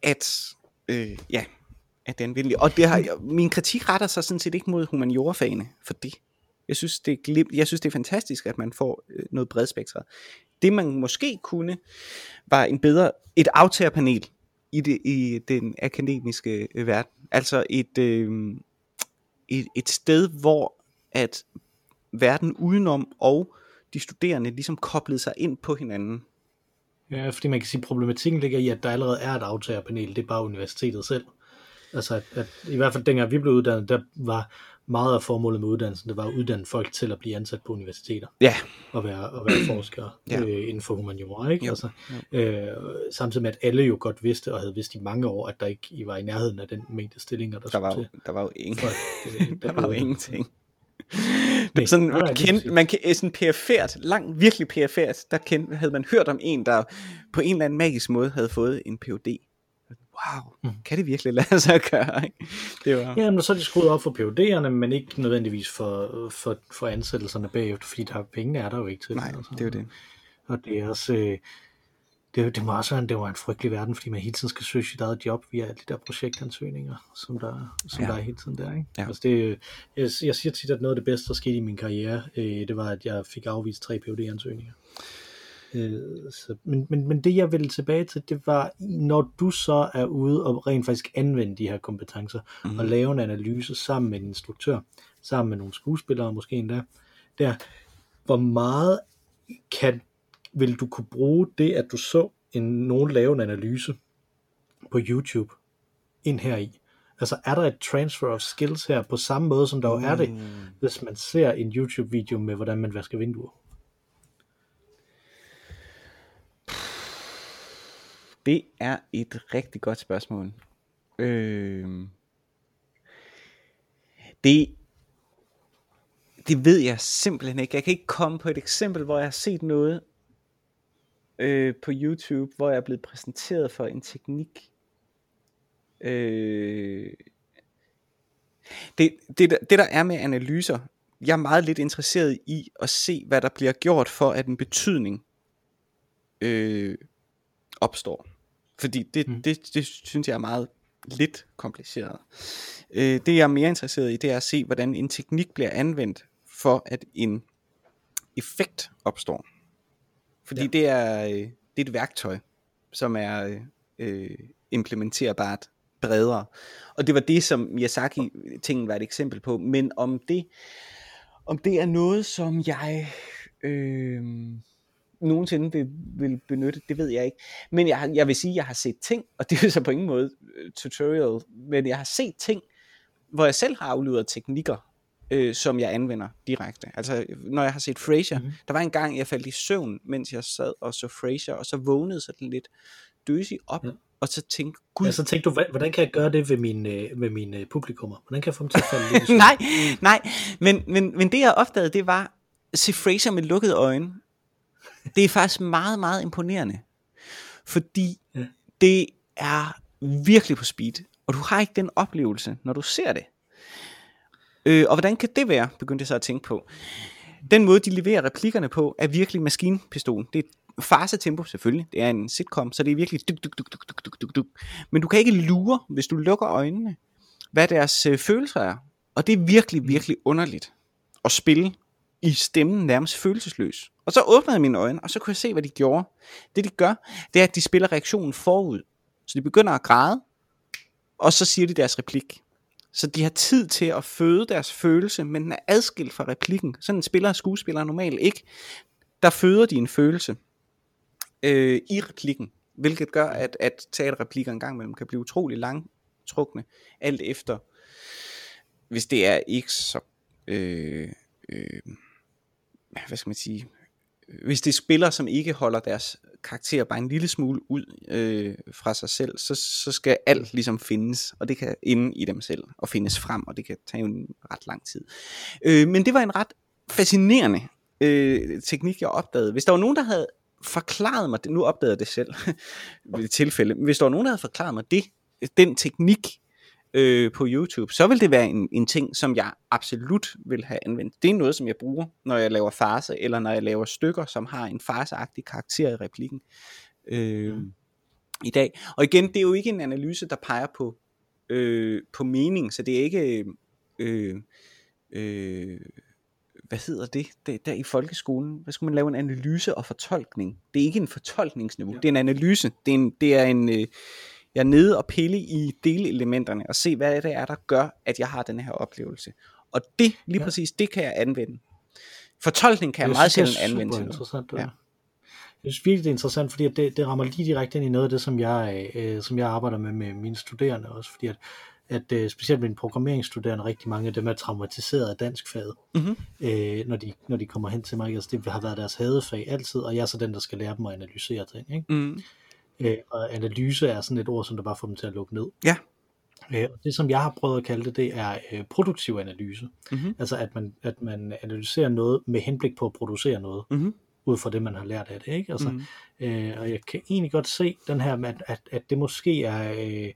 S2: at, øh, ja, at den vil. Og det har, min kritik retter sig sådan set ikke mod humaniorafagene, for det. Jeg synes, det er, jeg synes, det er fantastisk, at man får øh, noget bredspektret. Det man måske kunne, var en bedre, et aftagerpanel i, det, i den akademiske øh, verden. Altså et, øh, et, et sted, hvor at verden udenom og de studerende ligesom koblede sig ind på hinanden.
S1: Ja, fordi man kan sige, at problematikken ligger i, at der allerede er et aftagerpanel, det er bare universitetet selv. Altså, at, at i hvert fald dengang vi blev uddannet, der var meget af formålet med uddannelsen, det var at uddanne folk til at blive ansat på universiteter.
S2: Ja.
S1: Og være, og være forskere ja. øh, inden for humaniora, ikke? Jo. Altså, øh, samtidig med, at alle jo godt vidste, og havde vidst i mange år, at der ikke I var i nærheden af den mængde stillinger, der,
S2: der var,
S1: til.
S2: Der var jo, ingen, for, det, der var jo ingenting. Det er sådan, man, kendte, man kan, sådan perifært, langt, virkelig perifært, der kendte, havde man hørt om en, der på en eller anden magisk måde havde fået en PhD. Wow, mm. kan det virkelig lade sig gøre? Ikke?
S1: Det var... Ja, men så er de skruet op for PhD'erne, men ikke nødvendigvis for, for, for ansættelserne bagefter, fordi der, pengene er der jo ikke til.
S2: Nej, altså. det er jo det.
S1: Og det er også... Øh, det, det må også være, det var en frygtelig verden, fordi man hele tiden skal søge sit eget job via alle de der projektansøgninger, som der, som ja. der er hele tiden der. Ikke? Ja. Altså det, jeg, jeg siger tit, at noget af det bedste, der skete i min karriere, øh, det var, at jeg fik afvist tre phd ansøgninger Øh, så, men, men, men det jeg ville tilbage til, det var, når du så er ude og rent faktisk anvende de her kompetencer, mm. og lave en analyse sammen med en instruktør, sammen med nogle skuespillere måske endda, der, hvor meget kan vil du kunne bruge det, at du så en, nogen lave en analyse på YouTube ind her i? Altså er der et transfer of skills her på samme måde, som der jo er det, mm. hvis man ser en YouTube-video med, hvordan man vasker vinduer?
S2: Det er et rigtig godt spørgsmål. Øh... Det, det ved jeg simpelthen ikke. Jeg kan ikke komme på et eksempel, hvor jeg har set noget, øh, på YouTube, hvor jeg er blevet præsenteret for en teknik. Øh, det, det, det der er med analyser, jeg er meget lidt interesseret i at se, hvad der bliver gjort for, at en betydning øh, opstår. Fordi det, mm. det, det, det synes jeg er meget lidt kompliceret. Øh, det jeg er mere interesseret i, det er at se, hvordan en teknik bliver anvendt for, at en effekt opstår. Fordi ja. det, er, øh, det er et værktøj, som er øh, implementerbart bredere. Og det var det, som Miyazaki-tingen var et eksempel på. Men om det, om det er noget, som jeg øh, nogensinde vil, vil benytte, det ved jeg ikke. Men jeg, jeg vil sige, at jeg har set ting, og det er så på ingen måde øh, tutorial, men jeg har set ting, hvor jeg selv har afleveret teknikker, øh, som jeg anvender direkte. Altså, når jeg har set Frasier, mm-hmm. der var en gang, jeg faldt i søvn, mens jeg sad og så Frasier, og så vågnede sådan lidt døsig op, ja. og så tænkte,
S1: gud... Ja, så tænkte du, hvordan kan jeg gøre det ved mine, øh, med mine øh, publikummer? Hvordan kan jeg få dem til at falde lidt
S2: Nej, nej, men, men, men det jeg opdagede, det var, se Frasier med lukkede øjne. Det er faktisk meget, meget imponerende. fordi ja. det er virkelig på speed, og du har ikke den oplevelse, når du ser det. Øh, og hvordan kan det være, begyndte jeg så at tænke på. Den måde, de leverer replikkerne på, er virkelig maskinpistol. Det er farse tempo selvfølgelig. Det er en sitcom, så det er virkelig duk, duk, duk, duk, duk, duk, duk. Men du kan ikke lure, hvis du lukker øjnene, hvad deres øh, følelser er. Og det er virkelig, virkelig underligt at spille i stemmen nærmest følelsesløs. Og så åbnede jeg mine øjne, og så kunne jeg se, hvad de gjorde. Det de gør, det er, at de spiller reaktionen forud. Så de begynder at græde, og så siger de deres replik. Så de har tid til at føde deres følelse, men den er adskilt fra replikken. Sådan en spiller og skuespiller normalt ikke. Der føder de en følelse øh, i replikken, hvilket gør, at, at teaterreplikker engang imellem kan blive utrolig langtrukne, alt efter, hvis det er ikke så, øh, øh, hvad skal man sige, hvis det er spillere, som ikke holder deres karakter bare en lille smule ud øh, fra sig selv, så, så skal alt ligesom findes, og det kan inde i dem selv, og findes frem, og det kan tage en ret lang tid. Øh, men det var en ret fascinerende øh, teknik, jeg opdagede. Hvis der var nogen, der havde forklaret mig det, nu opdagede jeg det selv ved tilfælde, men hvis der var nogen, der havde forklaret mig det, den teknik, øh, på YouTube, så vil det være en, en ting, som jeg absolut vil have anvendt. Det er noget, som jeg bruger, når jeg laver farse, eller når jeg laver stykker, som har en farseagtig karakter i replikken øh, mm. i dag. Og igen, det er jo ikke en analyse, der peger på, øh, på mening, så det er ikke... Øh, øh, hvad hedder det, det der i folkeskolen, hvad skulle man lave en analyse og fortolkning. Det er ikke en fortolkningsniveau, ja. det er en analyse. Det er en, det er en, øh, jeg er nede og pille i delelementerne og se, hvad det er, der gør, at jeg har den her oplevelse. Og det, lige ja. præcis, det kan jeg anvende. Fortolkning kan jeg, jeg meget sjældent anvende til
S1: noget. Ja. Jeg synes virkelig, det er interessant, fordi det, det rammer lige direkte ind i noget af det, som jeg, øh, som jeg arbejder med med mine studerende også, fordi at, at øh, specielt mine programmeringsstuderende, rigtig mange af dem er traumatiseret af dansk fag, mm-hmm. øh, når, de, når de kommer hen til mig. Altså, det har været deres hadefag altid, og jeg er så den, der skal lære dem at analysere ting. Ikke? Mm. Øh, og analyse er sådan et ord, som der bare får dem til at lukke ned.
S2: Ja.
S1: Øh, det som jeg har prøvet at kalde det, det er øh, produktiv analyse. Mm-hmm. Altså at man, at man analyserer noget med henblik på at producere noget. Mm-hmm ud fra det, man har lært af det. Ikke? Altså, mm. øh, og jeg kan egentlig godt se den her at, at, at det måske er, øh,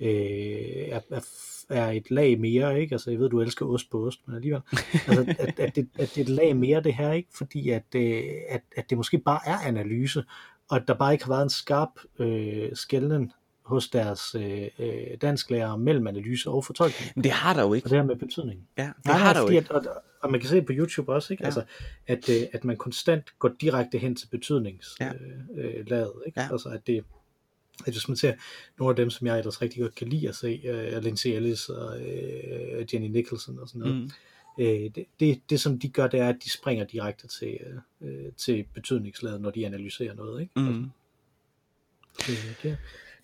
S1: øh, er, er, er et lag mere, ikke? Altså, jeg ved, du elsker ost på ost, men alligevel. Altså, at, at, det, at det er et lag mere, det her, ikke? Fordi at, øh, at, at det måske bare er analyse, og at der bare ikke har været en skarp øh, skælden hos deres øh, øh, dansklærer mellem analyse og fortolkning.
S2: Men det har der jo ikke.
S1: Og det her med betydning.
S2: Ja, det Nej, har der jo ikke.
S1: At, og, og man kan se på YouTube også, ikke? Ja. Altså, at, øh, at man konstant går direkte hen til betydningslaget. Ja. Øh, ladet, ikke? Ja. Altså at det at hvis man ser nogle af dem, som jeg ellers rigtig godt kan lide at se, uh, Lindsay Ellis og uh, Jenny Nicholson og sådan noget, mm øh, det, det, det som de gør, det er, at de springer direkte til, øh, til betydningslaget, når de analyserer noget. Ikke? Mm. Altså, det, det,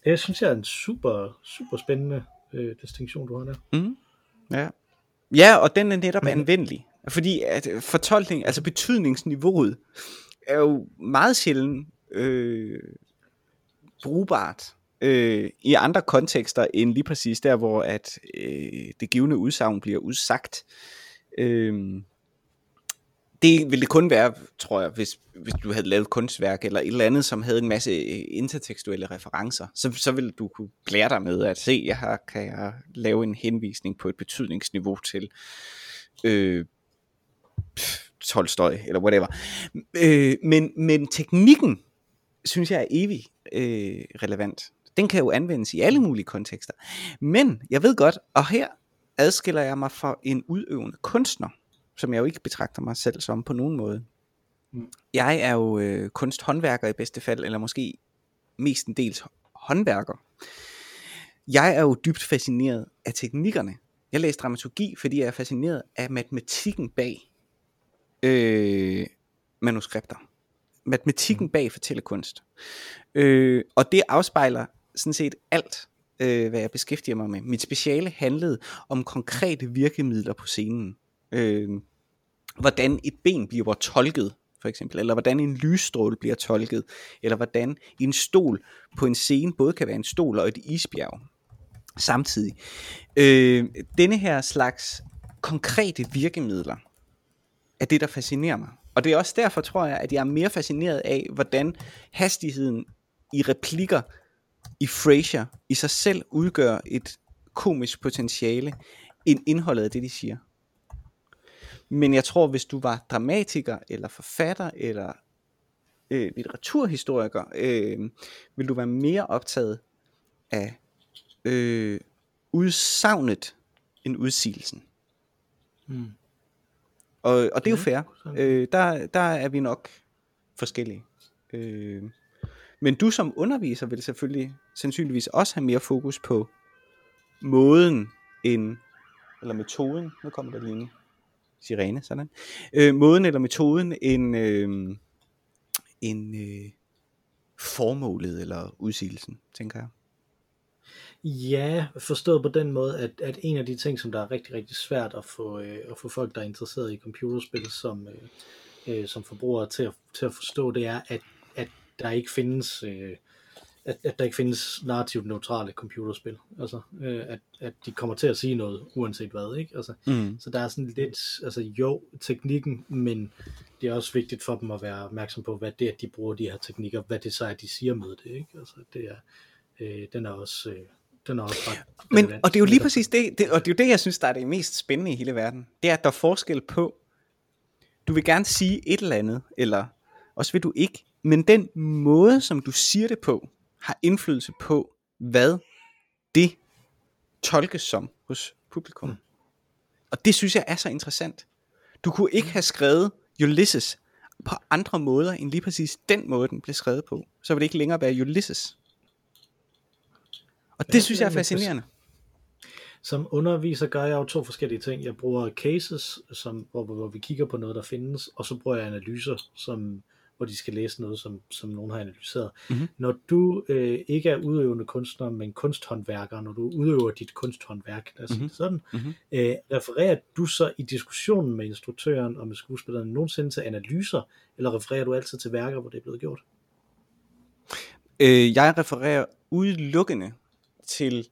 S1: det synes jeg er en super, super spændende øh, distinktion, du har der.
S2: Mm. Ja. ja, og den er netop Men, anvendelig. Fordi at fortolkning, altså betydningsniveauet, er jo meget sjældent øh, brugbart øh, i andre kontekster end lige præcis der, hvor at øh, det givende udsagn bliver udsagt. Øh, det ville det kun være, tror jeg, hvis, hvis du havde lavet kunstværk eller et eller andet, som havde en masse øh, intertekstuelle referencer. Så, så ville du kunne lære dig med at se, jeg har, kan jeg lave en henvisning på et betydningsniveau til øh, Tolstoy eller whatever. Øh, men, men teknikken, synes jeg er evig øh, relevant. Den kan jo anvendes i alle mulige kontekster. Men jeg ved godt, og her adskiller jeg mig fra en udøvende kunstner, som jeg jo ikke betragter mig selv som på nogen måde. Mm. Jeg er jo øh, kunsthåndværker i bedste fald, eller måske mestendels håndværker. Jeg er jo dybt fascineret af teknikkerne. Jeg læste dramaturgi, fordi jeg er fascineret af matematikken bag øh, manuskripter. Matematikken mm. bag fortællekunst. Øh, og det afspejler sådan set alt, øh, hvad jeg beskæftiger mig med. Mit speciale handlede om konkrete virkemidler på scenen. Øh, hvordan et ben bliver tolket, for eksempel, eller hvordan en lysstråle bliver tolket, eller hvordan en stol på en scene både kan være en stol og et isbjerg samtidig. Øh, denne her slags konkrete virkemidler er det, der fascinerer mig. Og det er også derfor, tror jeg, at jeg er mere fascineret af, hvordan hastigheden i replikker i Frasier i sig selv udgør et komisk potentiale end indholdet af det, de siger. Men jeg tror, hvis du var dramatiker, eller forfatter, eller øh, litteraturhistoriker, øh, vil du være mere optaget af øh, udsagnet end udsigelsen.
S1: Mm.
S2: Og, og det er jo fair. Øh, der, der er vi nok forskellige. Øh, men du som underviser vil selvfølgelig sandsynligvis også have mere fokus på måden end, eller metoden, nu kommer der lige en sirene, sådan, øh, måden eller metoden end, øh, end øh, formålet eller udsigelsen, tænker jeg.
S1: Ja, forstået på den måde, at, at en af de ting, som der er rigtig, rigtig svært at få, øh, at få folk, der er interesseret i computerspil som, øh, øh, som forbrugere til at, til at forstå, det er, at, at der ikke findes øh, at, at der ikke findes narrativt neutrale computerspil. Altså, øh, at, at de kommer til at sige noget, uanset hvad, ikke? Altså,
S2: Mm.
S1: så der er sådan lidt, altså jo, teknikken, men det er også vigtigt for dem at være opmærksom på, hvad det er, de bruger de her teknikker, hvad det så er, de siger med det, ikke? Altså, det er, øh, den er også, øh, den er også ret
S2: Men,
S1: relevant.
S2: og det er jo lige præcis det, det, og det er jo det, jeg synes, der er det mest spændende i hele verden. Det er, at der er forskel på, du vil gerne sige et eller andet, eller også vil du ikke, men den måde, som du siger det på, har indflydelse på, hvad det tolkes som hos publikum.
S1: Mm.
S2: Og det synes jeg er så interessant. Du kunne ikke have skrevet Ulysses på andre måder, end lige præcis den måde, den blev skrevet på. Så vil det ikke længere være Ulysses. Og det
S1: Ja,
S2: synes jeg
S1: er
S2: er fascinerende.
S1: Som underviser gør jeg jo to forskellige ting. Jeg bruger cases, som, hvor, hvor vi kigger på noget, der findes, og så bruger jeg analyser, som, hvor de skal læse noget, som, som nogen har analyseret.
S2: Mhm.
S1: Når du øh, ikke er udøvende kunstner, men kunsthåndværker, når du udøver dit kunsthåndværk, lad os
S2: Mhm.
S1: det sådan,
S2: Mhm.
S1: øh, refererer du så i diskussionen med instruktøren og med skuespilleren nogensinde til analyser, eller refererer du altid til værker, hvor det er blevet gjort?
S2: Øh, jeg refererer udelukkende til...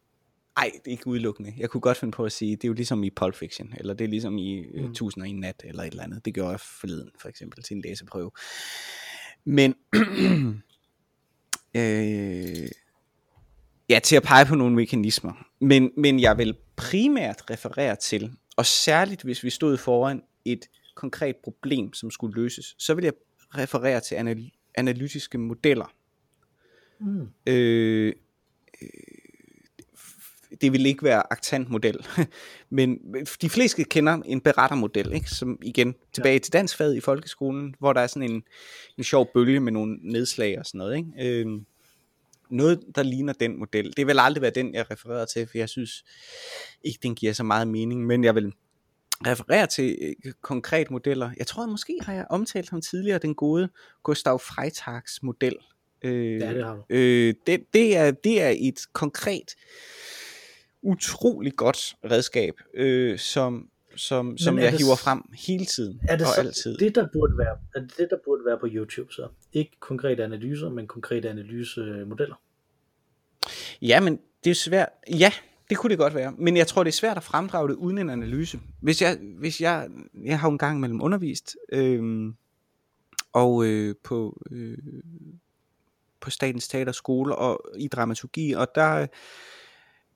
S2: Ej, det er ikke udelukkende. Jeg kunne godt finde på at sige, det er jo ligesom i Pulp Fiction, eller det er ligesom i mm.
S1: Mm.
S2: 1001 Nat, eller et eller andet. Det gjorde jeg forleden, for eksempel, til en læseprøve. Men... øh, ja, til at pege på nogle mekanismer. Men, men jeg vil primært referere til, og særligt hvis vi stod foran et konkret problem, som skulle løses, så vil jeg referere til anal- analytiske modeller.
S1: Mm.
S2: Øh, øh, det vil ikke være aktantmodel, men de fleste kender en berettermodel, ikke? som igen tilbage til danskfaget i folkeskolen, hvor der er sådan en, en sjov bølge med nogle nedslag og sådan noget. Ikke? Øh, noget, der ligner den model. Det vil aldrig være den, jeg refererer til, for jeg synes ikke, den giver så meget mening, men jeg vil referere til øh, konkrete modeller. Jeg tror, at måske har jeg omtalt ham tidligere, den gode Gustav Freitags model. Øh,
S1: Ja, det har du.
S2: Øh, det, det, er, det er et konkret, utrolig godt redskab, øh, som, som, som jeg
S1: det
S2: hiver frem hele tiden
S1: Er det
S2: og
S1: så
S2: altid.
S1: det, der burde være, er det det, der burde være på YouTube så? Ikke konkrete analyser, men konkrete analysemodeller.
S2: Ja, men det er svært. Ja, det kunne det godt være. Men jeg tror, det er svært at fremdrage det uden en analyse. Hvis jeg, hvis jeg, jeg har jo en gang mellem undervist, øh, og øh, på, øh, på Statens Teaterskole og i dramaturgi, og der,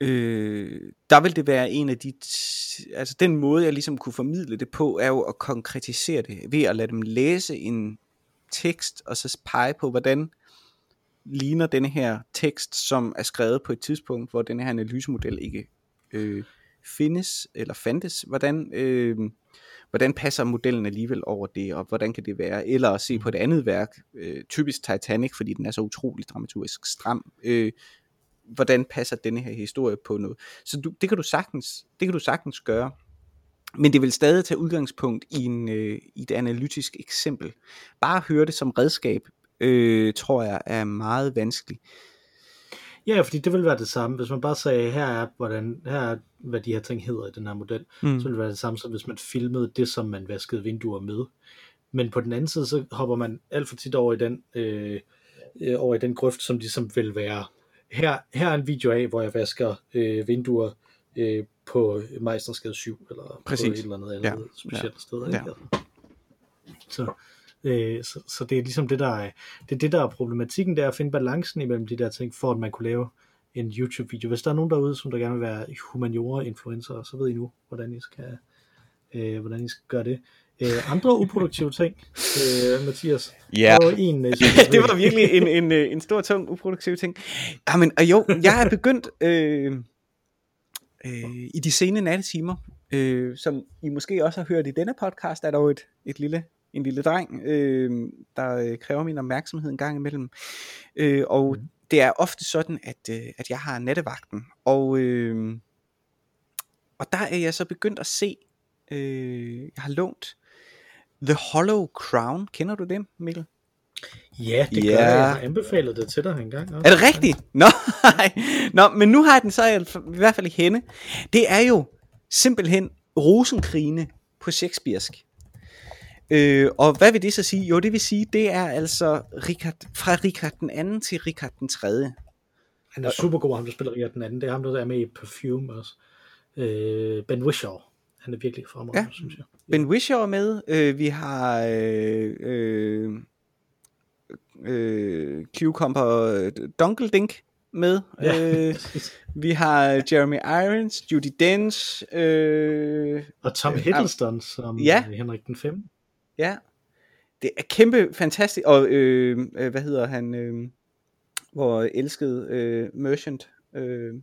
S2: øh, der vil det være en af de, t- altså den måde, jeg ligesom kunne formidle det på, er jo at konkretisere det, ved at lade dem læse en tekst, og så pege på, hvordan ligner denne her tekst, som er skrevet på et tidspunkt, hvor denne her analysemodel ikke øh, findes eller fandtes. Hvordan, øh, hvordan passer modellen alligevel over det, og hvordan kan det være? Eller at se på et andet værk, øh, typisk Titanic, fordi den er så utrolig dramaturgisk stram. Øh, hvordan passer denne her historie på noget? Så du, det kan du sagtens, det kan du sagtens gøre. Men det vil stadig tage udgangspunkt i, en, øh, i et analytisk eksempel. Bare høre det som redskab, øh, tror jeg er meget vanskeligt.
S1: Ja, fordi det vil være det samme. Hvis man bare sagde, her er, hvordan, her er hvad de her ting hedder i den her model,
S2: Mm.
S1: så ville det være det samme, som hvis man filmede det, som man vaskede vinduer med. Men på den anden side, så hopper man alt for tit over i den, øh, øh, over i den grøft, som ligesom vil være, her, her er en video af, hvor jeg vasker øh, vinduer øh, på Mejsterskade 7, eller
S2: Præcis.
S1: på et eller andet andet
S2: Ja,
S1: specielt sted. Ikke?
S2: ja.
S1: Altså. Så, Øh, så, så det er ligesom det, der er, det er det, der er problematikken, det er at finde balancen imellem de der ting, for at man kunne lave en YouTube-video. Hvis der er nogen derude, som der gerne vil være humaniora-influencer, så ved I nu, hvordan I skal, øh, hvordan I skal gøre det. Øh, andre uproduktive ting, øh, Mathias?
S2: Ja,
S1: var en, øh,
S2: det var virkelig en, en, øh, en stor, tung, uproduktiv ting. Jamen, og jo, jeg er begyndt øh, øh, i de sene nattetimer, øh, som I måske også har hørt i denne podcast, er der jo et, et lille, en lille dreng, øh, der øh, kræver min opmærksomhed en gang imellem. Øh, og
S1: Mhm.
S2: det er ofte sådan, at, øh, at jeg har nattevagten. Og, øh, og der er jeg så begyndt at se, øh, jeg har lånt The Hollow Crown. Kender du det, Mikkel?
S1: Ja, det
S2: Ja.
S1: gør jeg. Jeg har anbefalet det til dig engang. Også.
S2: Er det rigtigt? Nå, nej. Nå, men nu har jeg den så i i hvert fald i hende. Det er jo simpelthen rosenkrigene på Shakespearesk. Øh, og hvad vil det så sige? Jo, det vil sige, det er altså Richard, fra Richard den anden til Richard den tredje.
S1: Han er super god, ham der spiller Richard den anden. Det er ham, der er med i Perfume også. Øh, ben Whishaw. Han er virkelig fremragende,
S2: Ja.
S1: ja. synes jeg.
S2: Ben Whishaw er med. Øh, vi har øh, øh, øh, Cucumber Dunkeldink med.
S1: Ja.
S2: Øh, vi har Jeremy Irons, Judy Dench, øh,
S1: Og Tom
S2: Øh,
S1: Hiddleston som
S2: ja.
S1: ja. Henrik den 5.
S2: Ja, det er kæmpe fantastisk, og øh, øh, hvad hedder han, øh, hvor elskede øh, Merchant, øh,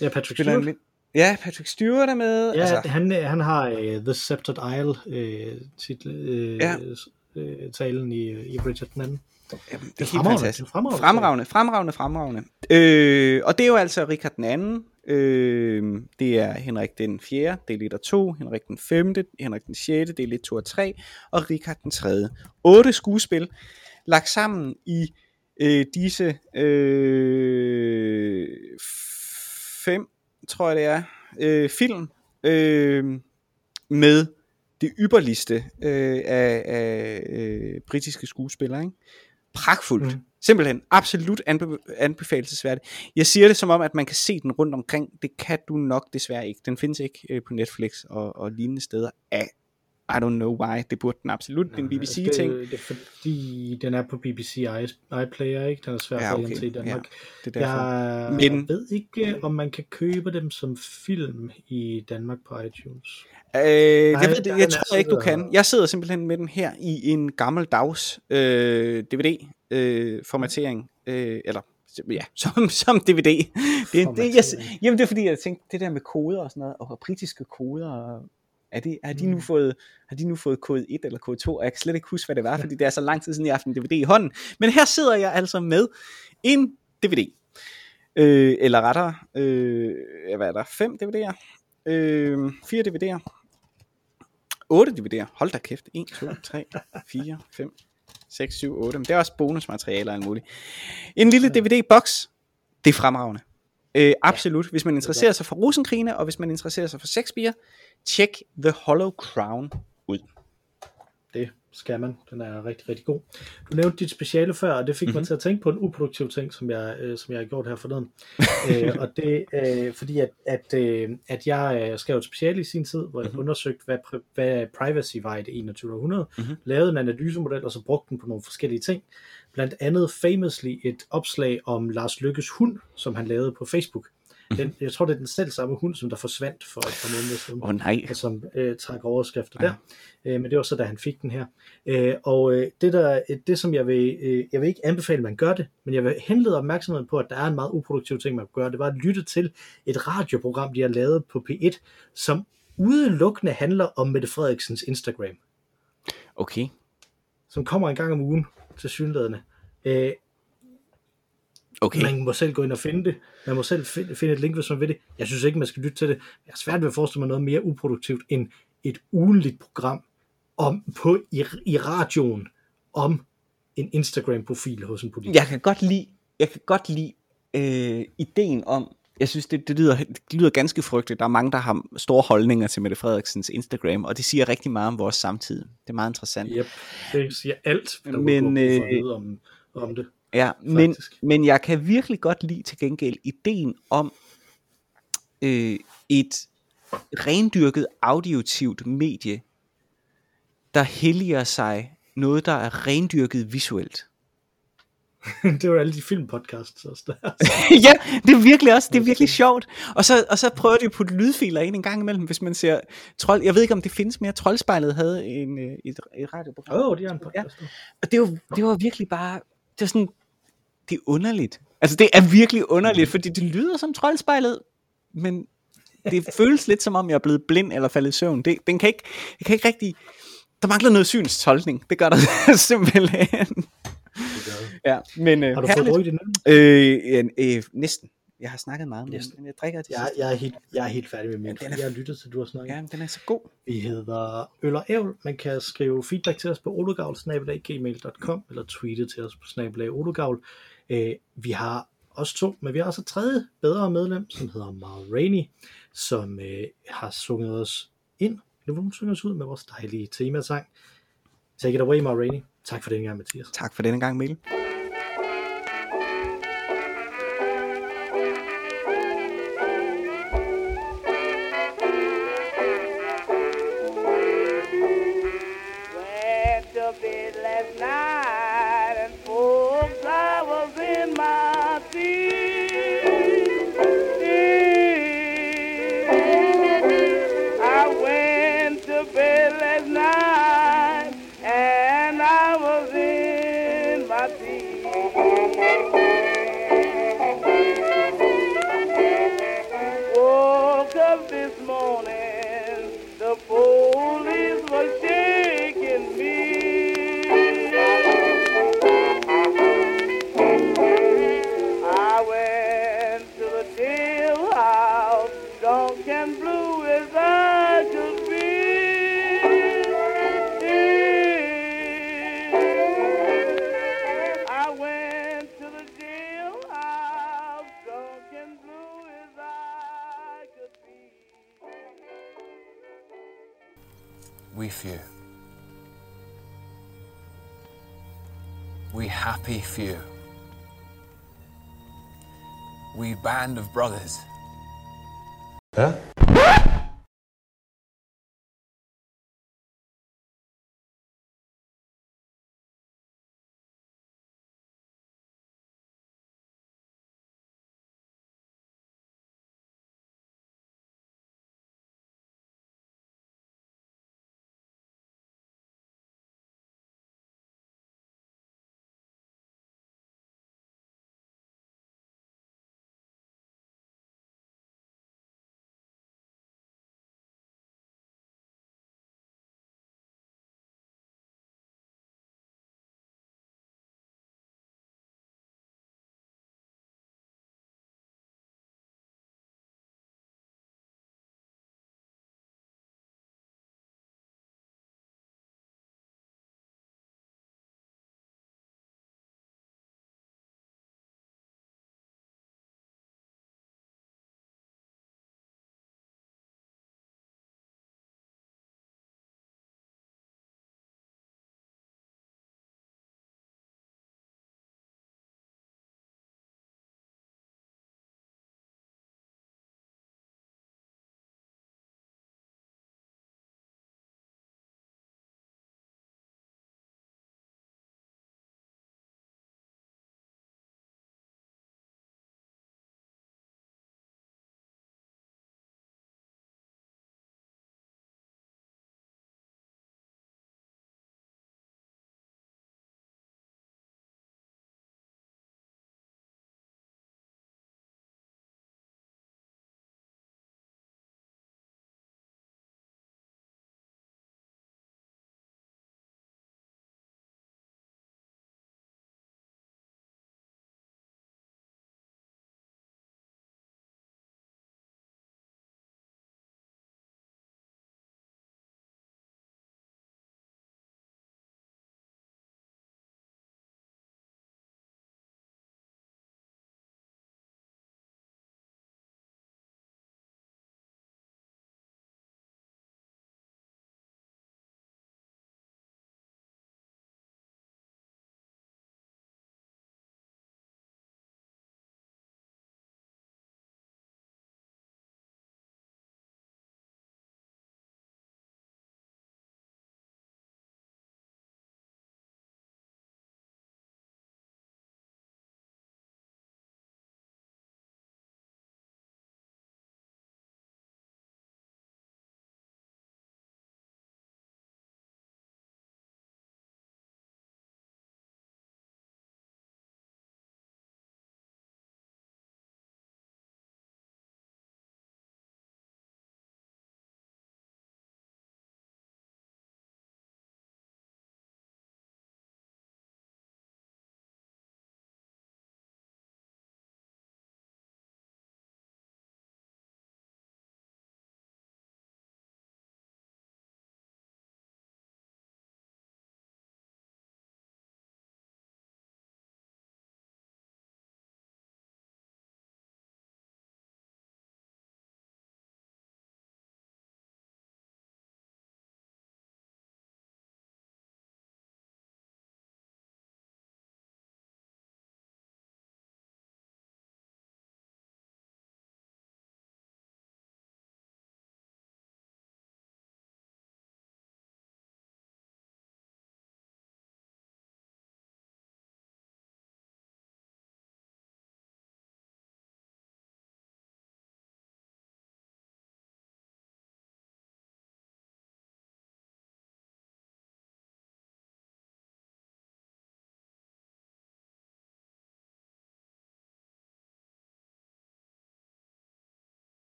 S1: Ja, Patrick Stewart.
S2: Ja, Patrick Stewart er med.
S1: Ja,
S2: altså,
S1: han, han har uh, The Sceptred Isle uh, titel, uh,
S2: Ja.
S1: ja. uh, talen i, i Richard den anden.
S2: jamen, det
S1: Det
S2: er helt
S1: fremragende.
S2: fantastisk.
S1: Det er fremragende.
S2: Fremragende, fremragende, fremragende. Øh, og det er jo altså Richard den anden. Øh, det er Henrik den 4., del 1 og 2, Henrik den 5., Henrik den 6., del 1, 2 og 3, og Richard den 3. Otte skuespil lagt sammen i øh, disse øh, tror jeg det er, øh, film øh, med det ypperligste øh, af, af øh, britiske skuespillere. Ikke? Pragtfuldt. Mm. Simpelthen absolut anbe- anbefalesværdigt. Jeg siger det som om, at man kan se den rundt omkring. Det kan du nok desværre ikke. Den findes ikke øh, på Netflix og, og lignende steder. Af, I don't know why. Det burde den absolut. En BBC-ting.
S1: Det, det er fordi, den er på BBC i- iPlayer, ikke? Den er svær
S2: Ja,
S1: ja, for
S2: okay.
S1: okay. i Danmark.
S2: Det er derfor.
S1: Jeg
S2: Men-
S1: ved ikke, om man kan købe dem som film i Danmark på iTunes.
S2: Øh, jeg,
S1: Nej,
S2: ved det,
S1: der
S2: jeg
S1: er
S2: tror ikke, du kan. Jeg sidder simpelthen med den her i en gammel dags øh, DVD-formatering. Øh, eller, ja, som, som DVD. Det, det, jeg, jamen, det er fordi, jeg tænkte, det der med koder og sådan noget, og britiske koder, og er det, er de nu
S1: Mm.
S2: fået, har de nu fået kode 1 eller kode 2? Og jeg kan slet ikke huske, hvad det var, fordi det er så lang tid siden, jeg har haft en DVD i hånden. Men her sidder jeg altså med en DVD. Øh, eller rettere, øh, hvad er der? Fem DVD'er? Øh, fire DVD'er? 8 DVD'er. Hold da kæft. 1, 2, 3, 4, 5, 6, 7, 8. Men det er også bonusmateriale og alt muligt. En lille DVD-boks. Det er fremragende. Øh, absolut. Hvis man interesserer sig for Rosenkrigene, og hvis man interesserer sig for Shakespeare, tjek The Hollow Crown.
S1: Det skal man. Den er rigtig, rigtig god. Du nævnte dit speciale før, og det fik mm-hmm.
S2: Mhm.
S1: mig til at tænke på en uproduktiv ting, som jeg, øh, som jeg har gjort her forleden. øh, og det øh, fordi, at, at, øh, at jeg øh, skrev et speciale i sin tid, hvor jeg
S2: Mhm.
S1: undersøgte, hvad, pri- hvad privacy var i det 21. århundrede,
S2: Mhm.
S1: lavede en analysemodel, og så brugte den på nogle forskellige ting. Blandt andet famously et opslag om Lars Lykkes hund, som han lavede på Facebook. Den, jeg tror, det er den selv samme hund, som der forsvandt for et par måneder siden
S2: Åh oh, nej.
S1: som øh, trækker overskrifter
S2: Ja.
S1: ja. der. Øh, men det var så, da han fik den her. Øh, og øh, det, der, øh, det, som jeg vil, øh, jeg vil ikke anbefale, at man gør det, men jeg vil henlede opmærksomheden på, at der er en meget uproduktiv ting, man kan gøre. Det var at lytte til et radioprogram, de har lavet på P1, som udelukkende handler om Mette Frederiksens Instagram,
S2: Okay.
S1: som kommer en gang om ugen til synlædende. Øh,
S2: Okay.
S1: Man må selv gå ind og finde det. Man må selv finde, et link, hvis man vil det. Jeg synes ikke, man skal lytte til det. Jeg har svært ved at forestille mig noget mere uproduktivt end et ugenligt program om, på, i, i radioen om en Instagram-profil hos en politiker.
S2: Jeg kan godt lide, jeg kan godt lide øh, ideen om, jeg synes, det, det, lyder, det lyder ganske frygteligt. Der er mange, der har store holdninger til Mette Frederiksens Instagram, og det siger rigtig meget om vores samtid. Det er meget interessant.
S1: Yep, det siger alt, hvad
S2: Men, øh,
S1: om, om det.
S2: Ja, men,
S1: Faktisk.
S2: men jeg kan virkelig godt lide til gengæld ideen om øh, et rendyrket auditivt medie,
S3: der helliger sig noget, der er rendyrket visuelt.
S1: det var alle de filmpodcasts også der.
S3: ja, det er virkelig også, det er virkelig sjovt. Og så, og så prøver de at putte lydfiler ind en gang imellem, hvis man ser trold. Jeg ved ikke, om det findes mere. Troldspejlet havde en, øh, et, et radioprogram.
S1: Åh, oh, det er en podcast. Ja.
S3: Og det var, det var virkelig bare, det var sådan, det er underligt. Altså det er virkelig underligt, fordi det lyder som troldspejlet, men det føles lidt som om jeg er blevet blind eller faldet i søvn. Det, den kan ikke, jeg kan ikke rigtig, der mangler noget synstolkning. Det gør der simpelthen. Ja, men, øh,
S1: har du fået drukket
S3: det øh, øh, næsten. Jeg har snakket meget om den, men jeg drikker det.
S1: Jeg, jeg, er helt, jeg er helt færdig med min, ja, er, jeg har lyttet til, du har snakket.
S3: Ja, den er så god.
S1: Vi hedder Øl og Ævl. Man kan skrive feedback til os på olugavl.gmail.com eller tweete til os på snabelag olugavl. Øh, vi har også to, men vi har også et tredje bedre medlem, som hedder Mar Rainey, som øh, har sunget os ind. Vil hun synge os ud med vores dejlige temasang. Take it away, Mar Rainey. Tak for denne gang, Mathias.
S3: Tak for denne gang, Mikkel.
S4: Few. We happy few. We band of brothers.
S5: Huh?